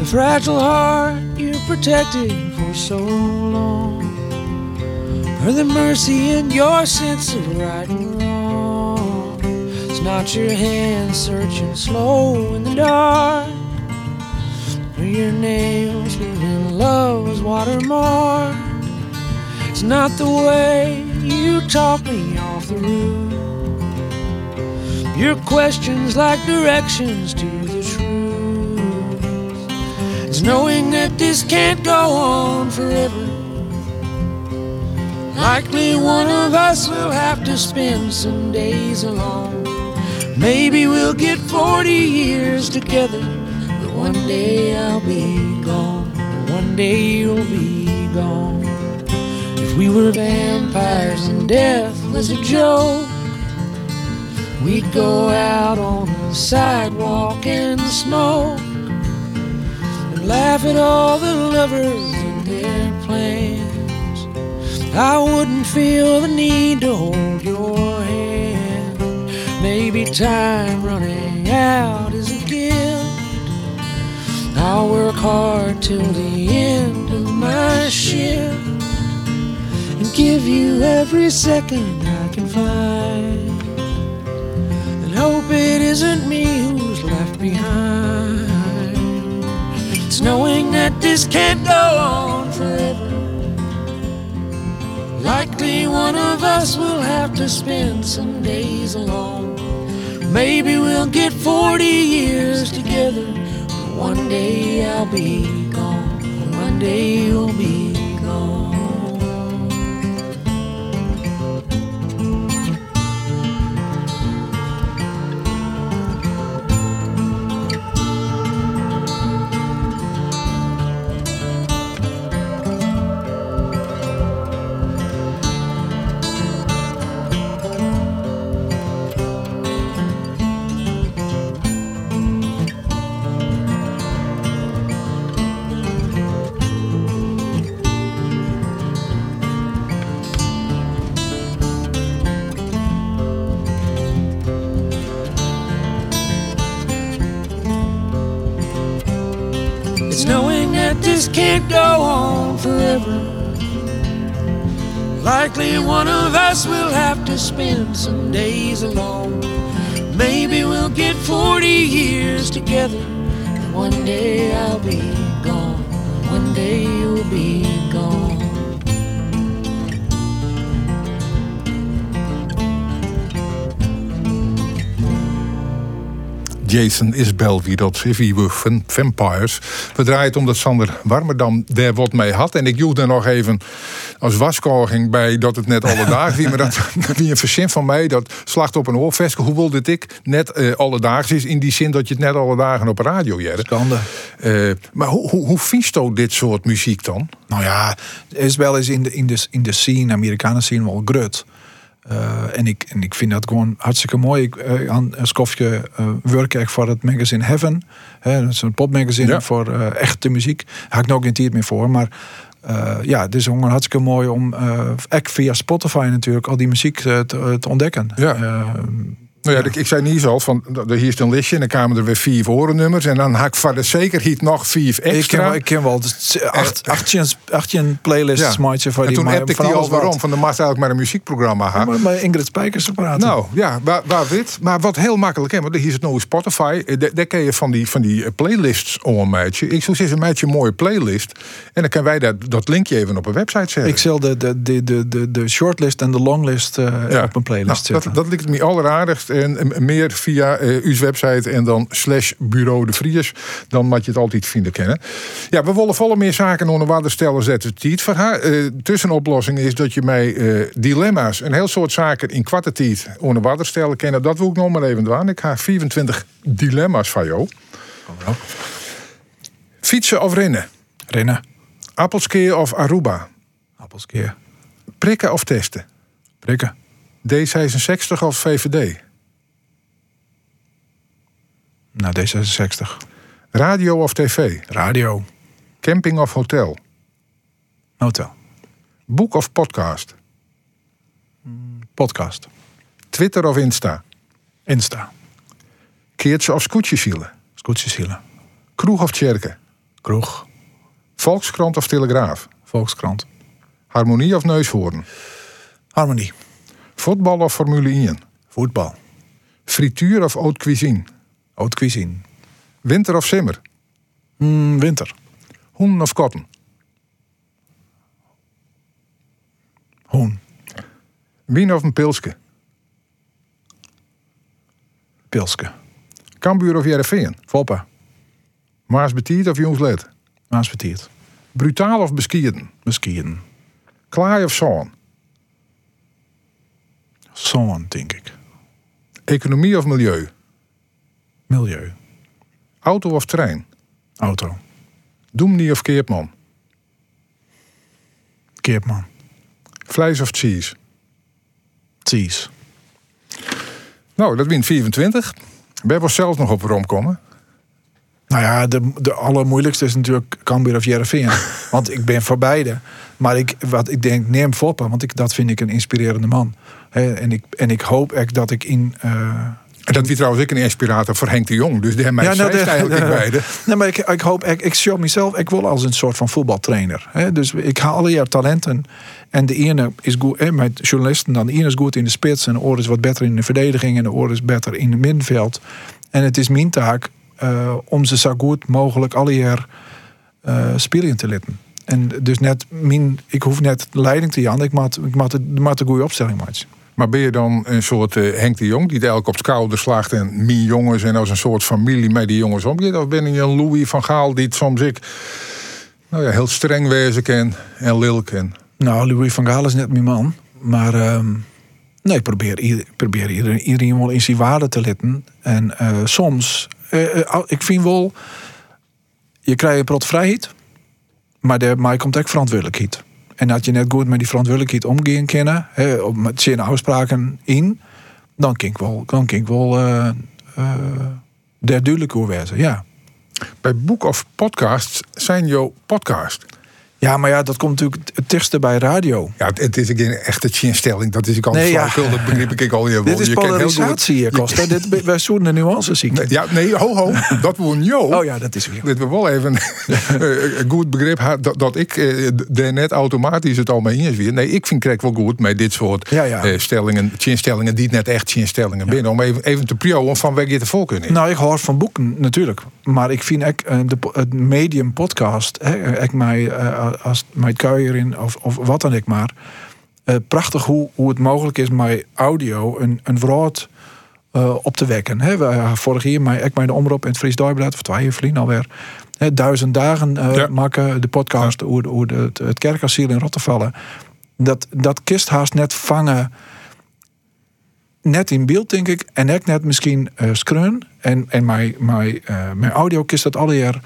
[SPEAKER 5] The fragile heart you protected for so long. or the mercy in your sense of right and wrong. It's not your hand searching slow in the dark. or your nails leaving love's watermark. It's not the way you talk me off the roof. Your questions like directions to the truth. It's knowing that this can't go on forever. Likely one of us will have to spend some days alone. Maybe we'll get 40 years together, but one day I'll be gone. One day you'll be gone. We were vampires and death was a joke, we'd go out on the sidewalk and smoke and laugh at all the lovers and their plans. I wouldn't feel the need to hold your hand. Maybe time running out is a gift. I'll work hard till the end of my shift give you every second I can find. And hope it isn't me who's left behind. It's knowing that this can't go on forever. Likely one of us will have to spend some days alone. Maybe we'll get 40 years together. One day I'll be gone. One day you'll be forever. Likely one of us will have to spend some days alone. Maybe we'll get 40 years together. One day I'll be gone. One day you'll be
[SPEAKER 1] Jason Isbell, wie dat is, wie we van Vampires. We draaien het omdat Sander Warmerdam daar wat mee had. En ik joeg er nog even als waskorging bij dat het net alle dagen wie, maar dat wie een verzin van mij, dat slacht op een oorveske. Hoe wilde ik net eh alledaags is, in die zin dat je het net alle dagen op radio jette.
[SPEAKER 2] Skande.
[SPEAKER 1] Eh, maar hoe, hoe, hoe vies je dit soort muziek dan?
[SPEAKER 2] Nou ja, Isabel is in de, in de, in de scene, Amerikaanse scene, wel grut. Eh, en, ik, en ik vind dat gewoon hartstikke mooi. Ik uh, aan skofje uh, werk ik voor het magazine Heaven. Hè, dat is een popmagazine
[SPEAKER 1] Ja.
[SPEAKER 2] voor eh, echte muziek. Daar ik nog geen tijd meer voor. Maar eh, ja, het is gewoon hartstikke mooi om, via Spotify natuurlijk, al die muziek te, te ontdekken.
[SPEAKER 1] Ja.
[SPEAKER 2] Eh,
[SPEAKER 1] Nou ja, ik, ik zei niet zo van, er hier is een listje en dan kwamen er weer vier orennummers. En dan had ik voor de zekerheid nog vier
[SPEAKER 2] ik, ken
[SPEAKER 1] extra.
[SPEAKER 2] ik ken wel dus acht, achtje, achtje playlists
[SPEAKER 1] Ja.
[SPEAKER 2] maatje voor
[SPEAKER 1] en
[SPEAKER 2] die
[SPEAKER 1] toen
[SPEAKER 2] maar
[SPEAKER 1] heb ik
[SPEAKER 2] van
[SPEAKER 1] die al waarom, van de mast eigenlijk maar een muziekprogramma had.
[SPEAKER 2] Maar bij Ingrid Spijkers te praten.
[SPEAKER 1] Nou ja, waar, waar wit. Maar wat heel makkelijk is, want hier is het nou Spotify. eh, Daar, daar kun je van die, van die eh, playlists om een meidje. Ik zou zeggen, een meidje een mooie playlist. En dan kunnen wij dat, dat linkje even op een website zetten.
[SPEAKER 2] Ik zal de, de, de, de, de, de shortlist en de longlist eh,
[SPEAKER 1] Ja.
[SPEAKER 2] op een playlist
[SPEAKER 1] Nou,
[SPEAKER 2] zetten.
[SPEAKER 1] dat, dat lijkt me alleraardigst. En, meer via eh uw website en dan slash bureau de Vries. Dan moet je het altijd vinden kennen. Ja, we willen volle meer zaken onder water stellen zetten. Tiet voor haar. Eh, tussenoplossing is dat je mij eh, dilemma's, een heel soort zaken in kwarte tijd onder water stellen kennen. Dat wil ik nog maar even doen. Ik ga 24 dilemma's van jou. Fietsen of rennen?
[SPEAKER 2] Rennen.
[SPEAKER 1] Appelskeer of Aruba?
[SPEAKER 2] Appelskeer.
[SPEAKER 1] Prikken of testen?
[SPEAKER 2] Prikken.
[SPEAKER 1] D66 of VVD?
[SPEAKER 2] Nou, D66.
[SPEAKER 1] Radio of tv?
[SPEAKER 2] Radio.
[SPEAKER 1] Camping of hotel?
[SPEAKER 2] Hotel.
[SPEAKER 1] Boek of podcast?
[SPEAKER 2] Podcast.
[SPEAKER 1] Twitter of Insta?
[SPEAKER 2] Insta.
[SPEAKER 1] Keertje of scootjeszielen?
[SPEAKER 2] Scootjeshielen.
[SPEAKER 1] Kroeg of tjerken?
[SPEAKER 2] Kroeg.
[SPEAKER 1] Volkskrant of Telegraaf?
[SPEAKER 2] Volkskrant.
[SPEAKER 1] Harmonie of Neushoorn?
[SPEAKER 2] Harmonie.
[SPEAKER 1] Voetbal of Formule 1?
[SPEAKER 2] Voetbal.
[SPEAKER 1] Frituur of haute cuisine?
[SPEAKER 2] Haute cuisine.
[SPEAKER 1] Winter of simmer?
[SPEAKER 2] Mm, winter.
[SPEAKER 1] Hoen of kotten?
[SPEAKER 2] Hoen.
[SPEAKER 1] Wien of een pilske?
[SPEAKER 2] Pilske.
[SPEAKER 1] Kambuur of Jereveen?
[SPEAKER 2] Foppe.
[SPEAKER 1] Maas betiert of jongsled?
[SPEAKER 2] Maasbetiert.
[SPEAKER 1] Brutaal of beskieden?
[SPEAKER 2] Beskiën.
[SPEAKER 1] Klaai of zoon?
[SPEAKER 2] Zo'n, denk ik.
[SPEAKER 1] Economie of milieu?
[SPEAKER 2] Milieu.
[SPEAKER 1] Auto of trein?
[SPEAKER 2] Auto.
[SPEAKER 1] Doemnie of keerpman?
[SPEAKER 2] Keerpman.
[SPEAKER 1] Vlees of cheese?
[SPEAKER 2] Cheese.
[SPEAKER 1] Nou, dat wint 24. We hebben zelfs nog op waarom komen.
[SPEAKER 2] Nou ja, de, de allermoeilijkste is natuurlijk Cambuur of Jereveen. want ik ben voor beide. Maar ik, wat ik denk, neem Foppe. Want ik, dat vind ik een inspirerende man. En, ik, en ik hoop echt dat ik in... eh,
[SPEAKER 1] En dat wie trouwens ik een inspirator voor Henk de Jong. Dus de mij
[SPEAKER 2] Ja, nou, de-
[SPEAKER 1] eigenlijk
[SPEAKER 2] de-
[SPEAKER 1] beide.
[SPEAKER 2] Nee, maar ik, ik hoop, ik, ik show mezelf, ik wil als een soort van voetbaltrainer. Hè? Dus ik haal alle jaar talenten. En de ene is goed, hè, met journalisten, dan de ene is goed in de spits. En de oor is wat beter in de verdediging. En de oor is beter in het middenveld. En het is mijn taak eh, om ze zo goed mogelijk alle jaar eh spelen te laten. En dus net, mijn, ik hoef net leiding te jan, ik ik moet een goede opstelling maken.
[SPEAKER 1] Maar ben je dan een soort eh, Henk de Jong die elk op het schouder slaagt en min jongens en als een soort familie met die jongens omgeeft? Of ben je een Louis van Gaal die soms ik nou ja, heel streng wezen kan en lil kan?
[SPEAKER 2] Nou, Louis van Gaal is net mijn man. Maar ehm, nee, ik probeer, probeer iedereen, iedereen wel in zijn waarde te letten. En eh, soms, eh, ik vind wel, je krijgt een prot vrijheid, maar daar komt ook verantwoordelijkheid. En dat je net goed met die verantwoordelijkheid omgaan kennen, hè, met zijn afspraken in, dan kan ik wel, dan kan ik wel eh eh, duidelijk over wezen, ja.
[SPEAKER 1] Bij boek of podcast zijn jouw podcast.
[SPEAKER 2] Ja, maar ja, dat komt natuurlijk het dichtste bij radio.
[SPEAKER 1] Ja, het, het is een echte chinstelling. Dat is ik al
[SPEAKER 2] Nee, ja.
[SPEAKER 1] dat begreep ik al je
[SPEAKER 2] Dit is polarisatie, hier, Costa. Dit, wij zoeken de nuances zien.
[SPEAKER 1] Ja, nee, ho, ho. Dat woon jou.
[SPEAKER 2] Oh ja, dat is weer.
[SPEAKER 1] Dat we wel even eh, een goed begrip dat, dat ik eh, daar net automatisch het al mee eens weer. Nee, ik vind krijg wel goed met dit soort
[SPEAKER 2] Ja, ja.
[SPEAKER 1] eh, stellingen, chinstellingen die net echt chinstellingen binnen. Om even, even te prio van waar je te voor kunnen.
[SPEAKER 2] Nou, ik hoor van boeken natuurlijk. Maar ik vind ook eh, de, het medium podcast, hè, ik mij, eh, als mijn kuier in of, of wat dan ik maar. eh, prachtig hoe, hoe het mogelijk is met audio een, een woord eh, op te wekken. We, eh, vorig jaar mij, ik mij de omroep in het Fries Dagblad, of twee jaar geleden alweer. Hè, duizend dagen
[SPEAKER 1] Ja.
[SPEAKER 2] maken de podcast hoe, het, het kerkasiel in Rottevallen. Dat, dat kist haast net vangen net in beeld, denk ik. En ik net misschien screen. En, en mijn, mijn, mijn audio kist dat alle jaar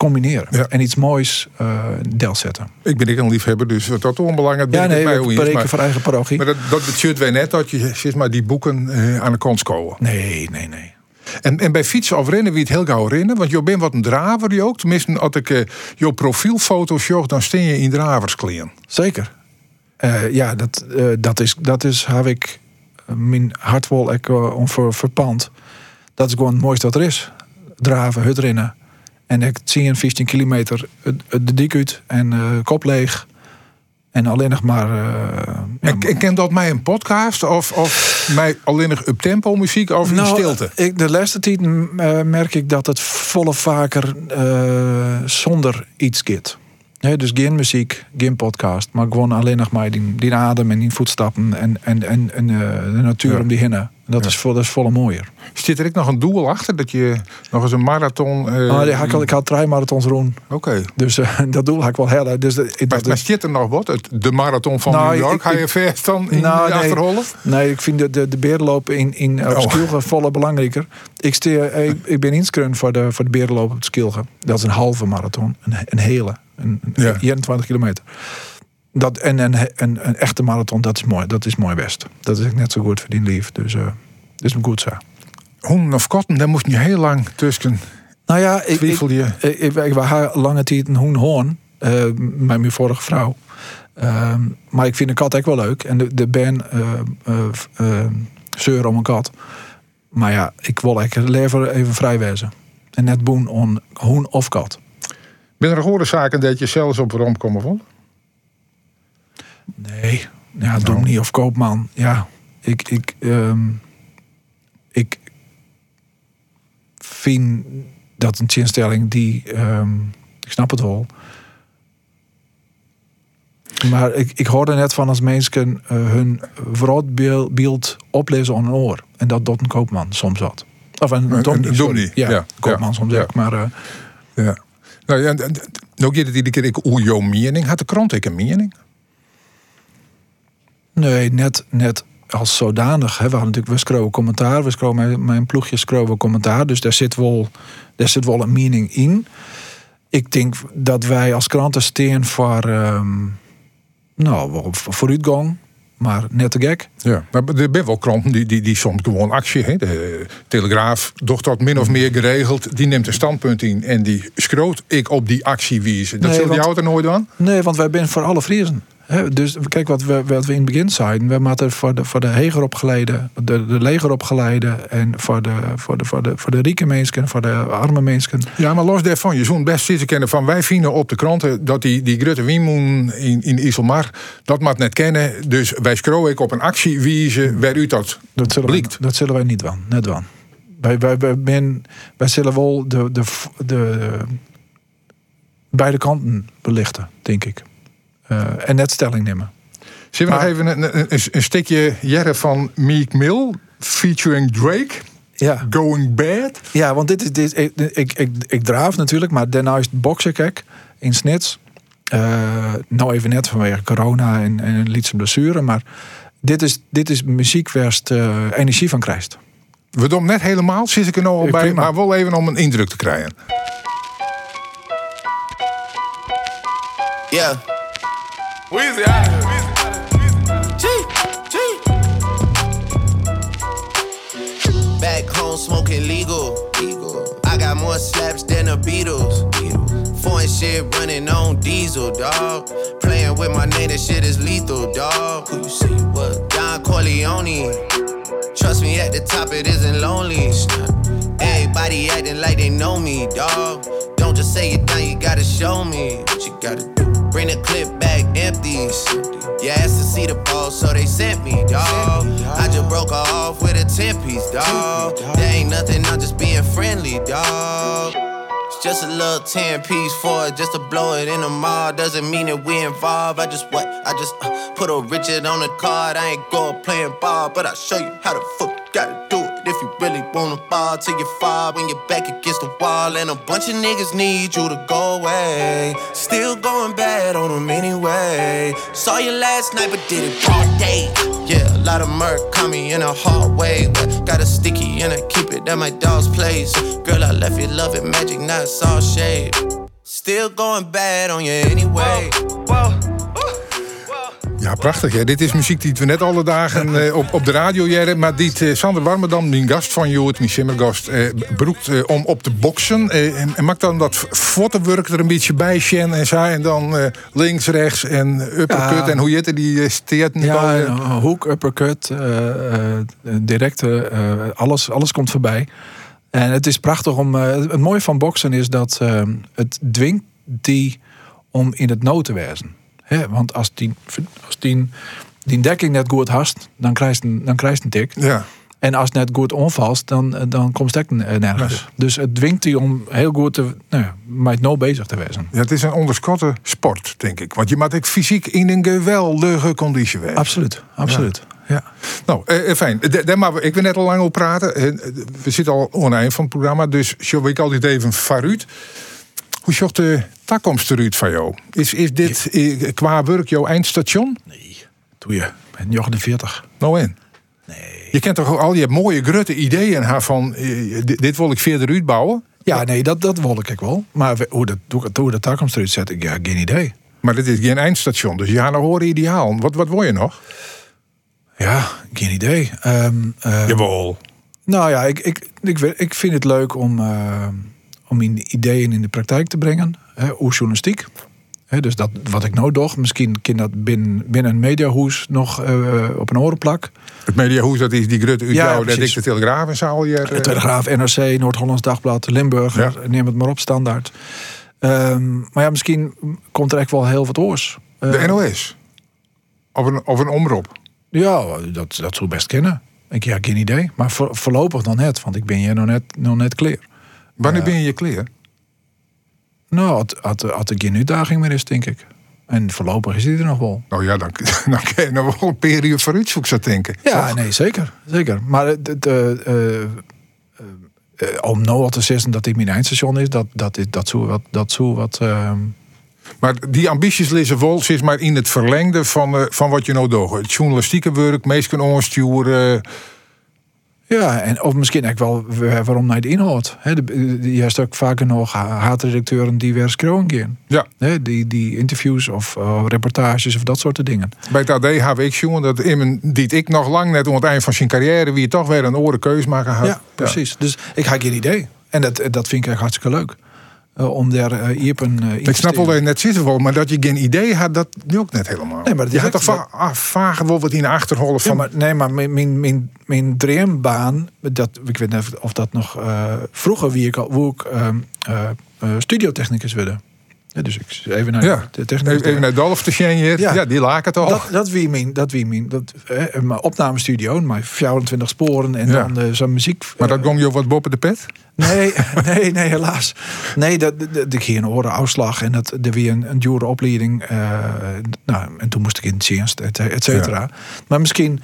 [SPEAKER 2] combineren.
[SPEAKER 1] Ja.
[SPEAKER 2] En iets moois eh deel zetten.
[SPEAKER 1] Ik ben ik een liefhebber, dus wat dat onbelangrijk ben
[SPEAKER 2] Ja,
[SPEAKER 1] ik
[SPEAKER 2] nee,
[SPEAKER 1] bij
[SPEAKER 2] we
[SPEAKER 1] hoe je is,
[SPEAKER 2] voor eigen parochie.
[SPEAKER 1] maar dat, dat betekent wij net dat je zeg maar, die boeken eh, aan de kant scoren.
[SPEAKER 2] Nee, nee, nee.
[SPEAKER 1] En, en bij fietsen of rennen wie het heel gauw rennen. Want je bent wat een draver die ook. Tenminste, als ik eh jouw profielfoto's zag, dan steen je in draverskleren.
[SPEAKER 2] Zeker. Eh, ja, dat, eh, dat is, dat is, heb ik eh, mijn hart wel eh, om ver, verpand. Dat is gewoon het mooiste wat er is. Draven, hut rennen. En ik zie een 15 kilometer de dik uit en eh, kop leeg. En alleen nog maar... eh, ja,
[SPEAKER 1] En, en ken dat mij een podcast of, of mij alleen nog up tempo muziek of in
[SPEAKER 2] Nou,
[SPEAKER 1] stilte?
[SPEAKER 2] Ik, de laatste tijd eh, merk ik dat het volle vaker eh, zonder iets gaat. Hè, dus geen muziek, geen podcast, maar gewoon alleen nog maar die, die adem en die voetstappen en, en, en, en eh, de natuur
[SPEAKER 1] Ja.
[SPEAKER 2] om die heen. Dat, is, dat is volle mooier.
[SPEAKER 1] Zit er ook nog een doel achter dat je nog eens een marathon. eh,
[SPEAKER 2] Ah, die had ik, al- ik had drie marathons rond,
[SPEAKER 1] Oké.
[SPEAKER 2] dus eh, dat doel had ik wel heel. Dus dat,
[SPEAKER 1] Maar,
[SPEAKER 2] dat
[SPEAKER 1] maar zit er nog wat? Het, de marathon van
[SPEAKER 2] Nou,
[SPEAKER 1] New York?
[SPEAKER 2] ik-
[SPEAKER 1] Ga je ver dan in
[SPEAKER 2] Nou,
[SPEAKER 1] de
[SPEAKER 2] nee. Nee, ik vind de, de, de in, in
[SPEAKER 1] Oh.
[SPEAKER 2] Skilge volle belangrijker. Ik, steer, ik, ik ben inschreven voor de, voor de berenloop op Skilge. Dat is een halve marathon, een, een hele, een, een
[SPEAKER 1] Ja.
[SPEAKER 2] 21 kilometer. Dat, en een, een, een echte marathon, dat is mooi. Dat is mooi best. Dat is net zo goed voor die lief. Dus eh dat is goed zo.
[SPEAKER 1] Honden of kotten, daar moest je heel lang tussen.
[SPEAKER 2] Nou ja, ik, ik, ik, ik, ik was haar lange tijd een hoen hoorn. eh, met mijn vorige vrouw. Ehm, maar ik vind een kat ook wel leuk. En de, de ben eh eh, eh, zeur om een kat. Maar ja, ik wil eigenlijk liever even vrij wezen. En net boen on hoen of kat.
[SPEAKER 1] Ben er gehoorde zaken dat je zelfs op waarom komen vond?
[SPEAKER 2] Nee, ja, Domnie of Koopman. Ja, ik, ik, ehm, ik vind dat een chinstelling die, ehm, ik snap het wel. Maar ik, ik hoorde net van als mensen eh, hun vooruitbeeld oplezen aan een oor. En dat doet een koopman soms wat. Of een,
[SPEAKER 1] Een-.
[SPEAKER 2] Domnie, Ja,
[SPEAKER 1] ja,
[SPEAKER 2] koopman
[SPEAKER 1] ja,
[SPEAKER 2] soms
[SPEAKER 1] ja.
[SPEAKER 2] ook. Maar eh,
[SPEAKER 1] Ja. Nou gaat het iedere keer ik hoe jouw mening. Had de krant ik een mening?
[SPEAKER 2] Nee, net, net als zodanig. Hè. We natuurlijk, we schreven commentaar. We mijn, mijn ploegje schreven commentaar. Dus daar zit, wel, daar zit wel een mening in. Ik denk dat wij als kranten steen voor... ehm, nou, vooruitgang. Maar net te gek.
[SPEAKER 1] Ja. Maar er zijn wel kranten die, die, die soms gewoon actie. Hè? De Telegraaf, doch dat min of meer geregeld. Die neemt een standpunt in en die schroot ik op die actie wijzen. Dat
[SPEAKER 2] Nee, want-
[SPEAKER 1] auto nooit aan?
[SPEAKER 2] Nee, want wij zijn voor alle Friesen. Dus kijk wat we, wat we in het begin zeiden. We moeten voor de, voor de heger opgeleide, de, de leger opgeleide. En voor de, voor, de, voor, de, voor de rieke mensen, voor de arme mensen.
[SPEAKER 1] Ja, maar los daarvan, je zo'n best zitten kennen van wij vinden op de kranten dat die, die Grutte Wiemoen in, in Iselmar, dat moet net kennen. Dus wij schroeven ik op een actie wijzen waar u dat,
[SPEAKER 2] Dat zullen, wij, dat zullen wij niet doen. Net doen. Wij, wij, wij, ben, wij zullen wel de, de, de, beide kanten belichten, denk ik. Eh, en net stelling nemen.
[SPEAKER 1] Zullen we
[SPEAKER 2] Maar-
[SPEAKER 1] nog even een, een, een, een stukje Jerre van Meek Mill featuring Drake,
[SPEAKER 2] Ja,
[SPEAKER 1] Going Bad?
[SPEAKER 2] ja want dit is, dit, ik, ik, ik, ik draaf natuurlijk, maar daarna is het boksen, kijk, in Snits. Eh, nou even net vanwege corona en, en een lietse blessure, maar dit is, dit is muziek waar je eh, energie van krijgt.
[SPEAKER 1] We doen net helemaal, zit ik er nou al
[SPEAKER 2] Ja,
[SPEAKER 1] bij,
[SPEAKER 2] prima.
[SPEAKER 1] maar wel even om een indruk te krijgen.
[SPEAKER 6] Yeah. Weezy out of here. G, G. Back home smoking legal. legal. I got more slaps than the Beatles. Foreign shit running on diesel, dog. Playing with my name, that shit is lethal, dog. Who you say you was? Don Corleone. Trust me, at the top it isn't lonely. Everybody acting like they know me, dog. Don't just say it down, you gotta show me what you gotta do. Bring the clip back empty. You asked to see the ball, so they sent me, dog. I just broke off with a 10 piece, dog. There ain't nothing, I'm just being friendly, dog. Just a little 10 piece for it, just to blow it in the mall. Doesn't mean that we involved. I just what? I just uh, put a Richard on the card. I ain't going playing ball, but I'll show you how the fuck you gotta do it. If you really wanna ball till you fall when you're back against the wall. And a bunch of niggas need you to go away. Still going bad on them anyway. Saw you last night, but did it all day. Lot of murk caught me in a hard way. But got a sticky and I keep it at my dog's place. Girl, I left you loving magic, not all shade. Still going bad on you anyway.
[SPEAKER 1] Ja, prachtig. Hè? Dit is muziek die we net alle dagen eh, op, op de radio jaren. Maar die eh, Sander Warmerdam, die gast van Joert, mijn simmergast, eh, beroept eh, om op te boksen. En, en maakt dan dat fottenwerk er een beetje bij, Sjen en zij. En dan links, rechts en uppercut.
[SPEAKER 2] Ja.
[SPEAKER 1] En hoe heet die steert
[SPEAKER 2] Ja, een hoek, uppercut, directe, alles, alles komt voorbij. En het is prachtig om. het mooie van boksen is dat het dwingt die om in het nood te wezen. Want als die, als die, die dekking net goed hast, dan krijgt een, dan krijgt een tik.
[SPEAKER 1] Ja.
[SPEAKER 2] En als het net goed onvalt, dan, eh, dan komt het ook nergens. Dus het dwingt die om heel goed te, nou ja, met no bezig te wezen.
[SPEAKER 1] ja, het is een onderschatte sport, denk ik. Want je moet ook fysiek in een geweldige conditie wezen.
[SPEAKER 2] Absoluut, absoluut. Ja.
[SPEAKER 1] Nou, eh, eh, fijn. Maar ik wil net al lang op praten. Eh, We zitten al aan het eind van het programma. Dus zo ik altijd even vanuit. Hoe zocht de toekomst eruit van jou? Is, is dit eh, qua werk jouw eindstation?
[SPEAKER 2] Nee, doe je. Ik ben 49.
[SPEAKER 1] Nou en?
[SPEAKER 2] Nee.
[SPEAKER 1] Je kent toch al je mooie grutte ideeën haar van eh, dit, dit wil ik verder uitbouwen.
[SPEAKER 2] Ja, nee, dat, dat wil ik wel. Maar hoe dat, hoe, dat toekomst eruit zet, ik ja, geen idee.
[SPEAKER 1] Maar dit is geen eindstation. Dus ja, nou horen ideaal. Wat, wat wil je nog?
[SPEAKER 2] Ja, geen idee. Ehm, ehm,
[SPEAKER 1] Jawel.
[SPEAKER 2] nou ja, ik, ik, ik, vind het leuk om, eh, om mijn ideeën in de praktijk te brengen. Hè, hoe journalistiek. Hè, dus dat, wat ik nou doe, misschien kan dat binnen, binnen een mediahoes nog eh, op een orenplak.
[SPEAKER 1] Het mediahoes, dat is die grutte uit
[SPEAKER 2] Ja,
[SPEAKER 1] jou. Dat ik de Telegraaf en zo al hier.
[SPEAKER 2] De Telegraaf, NRC, Noord-Hollands Dagblad, Limburger,
[SPEAKER 1] Ja.
[SPEAKER 2] neem het maar op, standaard. Ehm, maar ja, misschien komt er echt wel heel wat oors.
[SPEAKER 1] De
[SPEAKER 2] Eh,
[SPEAKER 1] NOS. Of een, of een omroep.
[SPEAKER 2] Ja, dat, dat zou best kennen. Ik ja, geen idee. Maar voor, voorlopig nog net, want ik ben hier nog net, nog net clear.
[SPEAKER 1] Wanneer ben je je?
[SPEAKER 2] Nou, had, had, had er geen uitdaging meer is, denk ik. En voorlopig is die er nog wel.
[SPEAKER 1] Nou ja, dan, dan kun je nog wel een periode vooruit zoeken, zou ik denken.
[SPEAKER 2] Ja,
[SPEAKER 1] Toch?
[SPEAKER 2] nee, zeker. zeker. Maar het, eh, eh, eh, om nou al te zeggen dat dit mijn eindstation is, dat, dat, is- dat zou wat. Dat zou wat ehm,
[SPEAKER 1] Maar die ambities liggen wel is maar in het verlengde van, van wat je nou doet. Het journalistieke werk, meestal onsturen.
[SPEAKER 2] Ja, en of misschien ook wel wa- waarom naar de inhoud. De, je hebt ook vaker nog ha- haatredacteuren die weer gaan.
[SPEAKER 1] Ja,
[SPEAKER 2] die, die interviews of reportages of dat soort dingen.
[SPEAKER 1] bij het AD heb ik jongen dat Immen, die ik nog lang net aan het eind van zijn carrière, wie toch weer een oren keus maken had.
[SPEAKER 2] Ja, precies. Dus ik had geen idee. En dat, dat vind ik echt hartstikke leuk. Eh, om daar eh hier een. eh,
[SPEAKER 1] Ik snap wel dat je net zitten wil, maar dat je geen idee had, dat nu ook net helemaal.
[SPEAKER 2] Nee, maar
[SPEAKER 1] je had toch va ah, vagen wel wat in de achterholen
[SPEAKER 2] Ja,
[SPEAKER 1] van.
[SPEAKER 2] maar, nee, maar mijn, mijn, mijn, mijn droombaan, dat, ik weet niet of dat nog vroeger wie ik al, hoe ik ehm, eh, eh, studiotechnicus wilde. Ja, dus ik even naar
[SPEAKER 1] ja,
[SPEAKER 2] de technicus.
[SPEAKER 1] even, naar Dolf te hier.
[SPEAKER 2] Ja.
[SPEAKER 1] Ja. die laken toch.
[SPEAKER 2] dat, dat wie mijn, dat wie mijn, dat, mijn opnamestudio, mijn 24 sporen en
[SPEAKER 1] Ja.
[SPEAKER 2] dan eh, zo'n muziek.
[SPEAKER 1] maar dat
[SPEAKER 2] eh,
[SPEAKER 1] gong je wat boppen de pet?
[SPEAKER 2] Nee, nee, nee, helaas. Nee, dat, ik hier een orenuitslag en dat er weer een, een dure opleiding. eh, nou, en toen moest ik in het dienst, et, et cetera. Maar misschien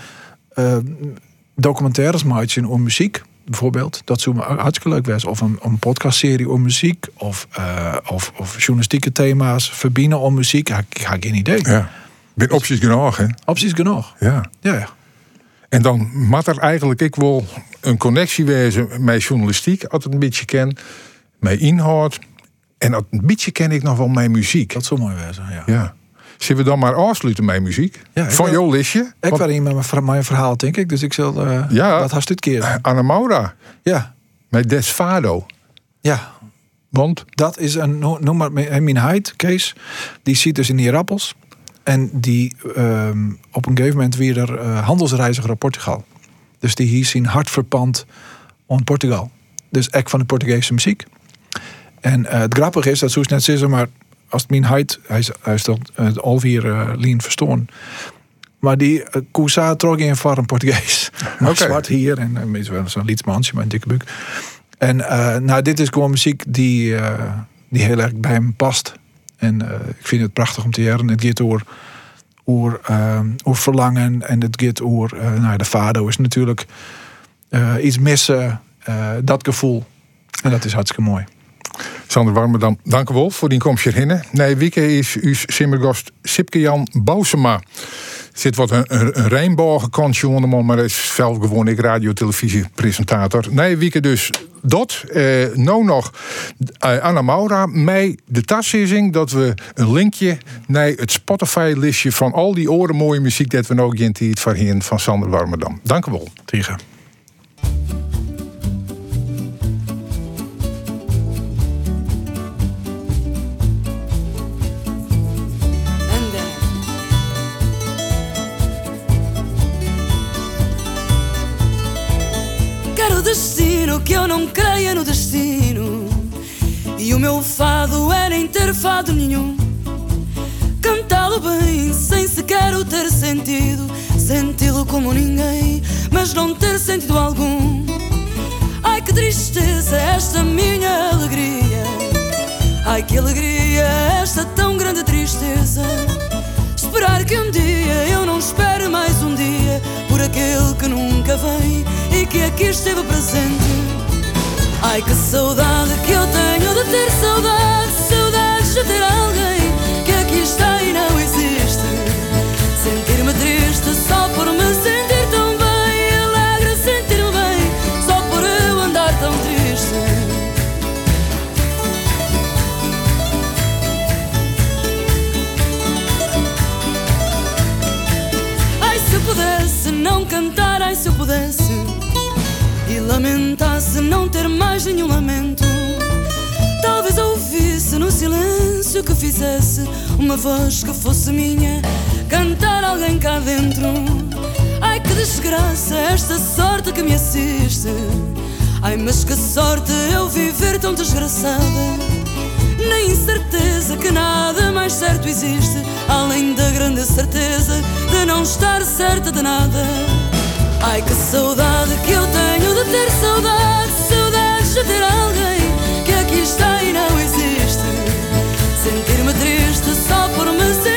[SPEAKER 2] documentaires maken over muziek, bijvoorbeeld. Dat zou me hartstikke leuk zijn. Of een, een podcastserie over muziek. Of, eh, of, of journalistieke thema's verbinden om muziek. Ik heb geen idee.
[SPEAKER 1] Ja. Ben opties genoeg, hè?
[SPEAKER 2] Opties genoeg.
[SPEAKER 1] Ja.
[SPEAKER 2] Ja.
[SPEAKER 1] En dan moet er eigenlijk ik wel een connectie wezen met journalistiek, als het een beetje ken, met inhoud. En dat een beetje ken ik nog wel mijn muziek.
[SPEAKER 2] dat zou mooi zijn. Ja.
[SPEAKER 1] Ja. Zullen we dan maar afsluiten met muziek?
[SPEAKER 2] Ja,
[SPEAKER 1] Van jouw listje?
[SPEAKER 2] Ik was hier met mijn, ver- mijn verhaal, denk ik. Dus ik zal eh
[SPEAKER 1] Ja.
[SPEAKER 2] dat haast dit keer.
[SPEAKER 1] Anna Maura,
[SPEAKER 2] Ja,
[SPEAKER 1] met Desfado.
[SPEAKER 2] ja.
[SPEAKER 1] Want,
[SPEAKER 2] Dat is een, no- noem maar, mijn mijn Hyde, Kees, die ziet dus in die rappels. En die ehm, op een gegeven moment weer er eh, handelsreiziger naar Portugal. Dus die hier zijn hart verpand aan Portugal. Dus echt van de Portugese muziek. En eh, het grappige is, dat zoals net zeggen, maar als het mijn hij is, dan het alweer eh lien verstoorn. Maar die uh, Kousa trok in voor een Portugees.
[SPEAKER 1] Oké.
[SPEAKER 2] zwart hier en uh, is wel zo'n lietsmansje met een dikke buk. En eh, nou, dit is gewoon muziek die, eh, die heel erg bij hem past. En eh, ik vind het prachtig om te horen. Het gaat over, over, eh, over verlangen en het gaat over... eh, nou, de fado is natuurlijk eh, iets missen, eh, dat gevoel. En dat is hartstikke mooi.
[SPEAKER 1] Sander Warmerdam, dank u wel voor die komst hierheen. Nee, Wieke is uw simmergast Sipke Jan Bousema. Zit wat een, een, Rijnbogen jongeman, maar is zelf gewoon ik radio, televisie presentator. Nee, Wieke dus dat. Eh, nou nog eh, Anna Maura, mij de tassissing dat we een linkje naar het Spotify-listje van al die oren mooie muziek dat we nog in het van van Sander Warmerdam. Dank u wel.
[SPEAKER 2] Tegen.
[SPEAKER 7] Meu fado é nem ter fado nenhum. Cantá-lo bem sem sequer o ter sentido. Senti-lo como ninguém, mas não ter sentido algum. Ai que tristeza esta minha alegria. Ai que alegria esta tão grande tristeza. Esperar que um dia eu não espere mais um dia Por aquele que nunca vem e que aqui esteve presente Ai que saudade que eu tenho de ter saudade Saudades de ter alguém que aqui está e não existe. Sentir-me triste só por me sentir tão bem Alegre sentir-me bem só por eu andar tão triste. Ai se eu pudesse não cantar, ai se eu pudesse lamentasse não ter mais nenhum lamento. Talvez ouvisse no silêncio que fizesse Uma voz que fosse minha Cantar alguém cá dentro. Ai que desgraça esta sorte que me assiste. Ai mas que sorte eu viver tão desgraçada. Na incerteza que nada mais certo existe, além da grande certeza de não estar certa de nada. Ai que saudade que eu tenho de ter saudade de ter alguém que aqui está e não existe. Sentir-me triste só por me ser.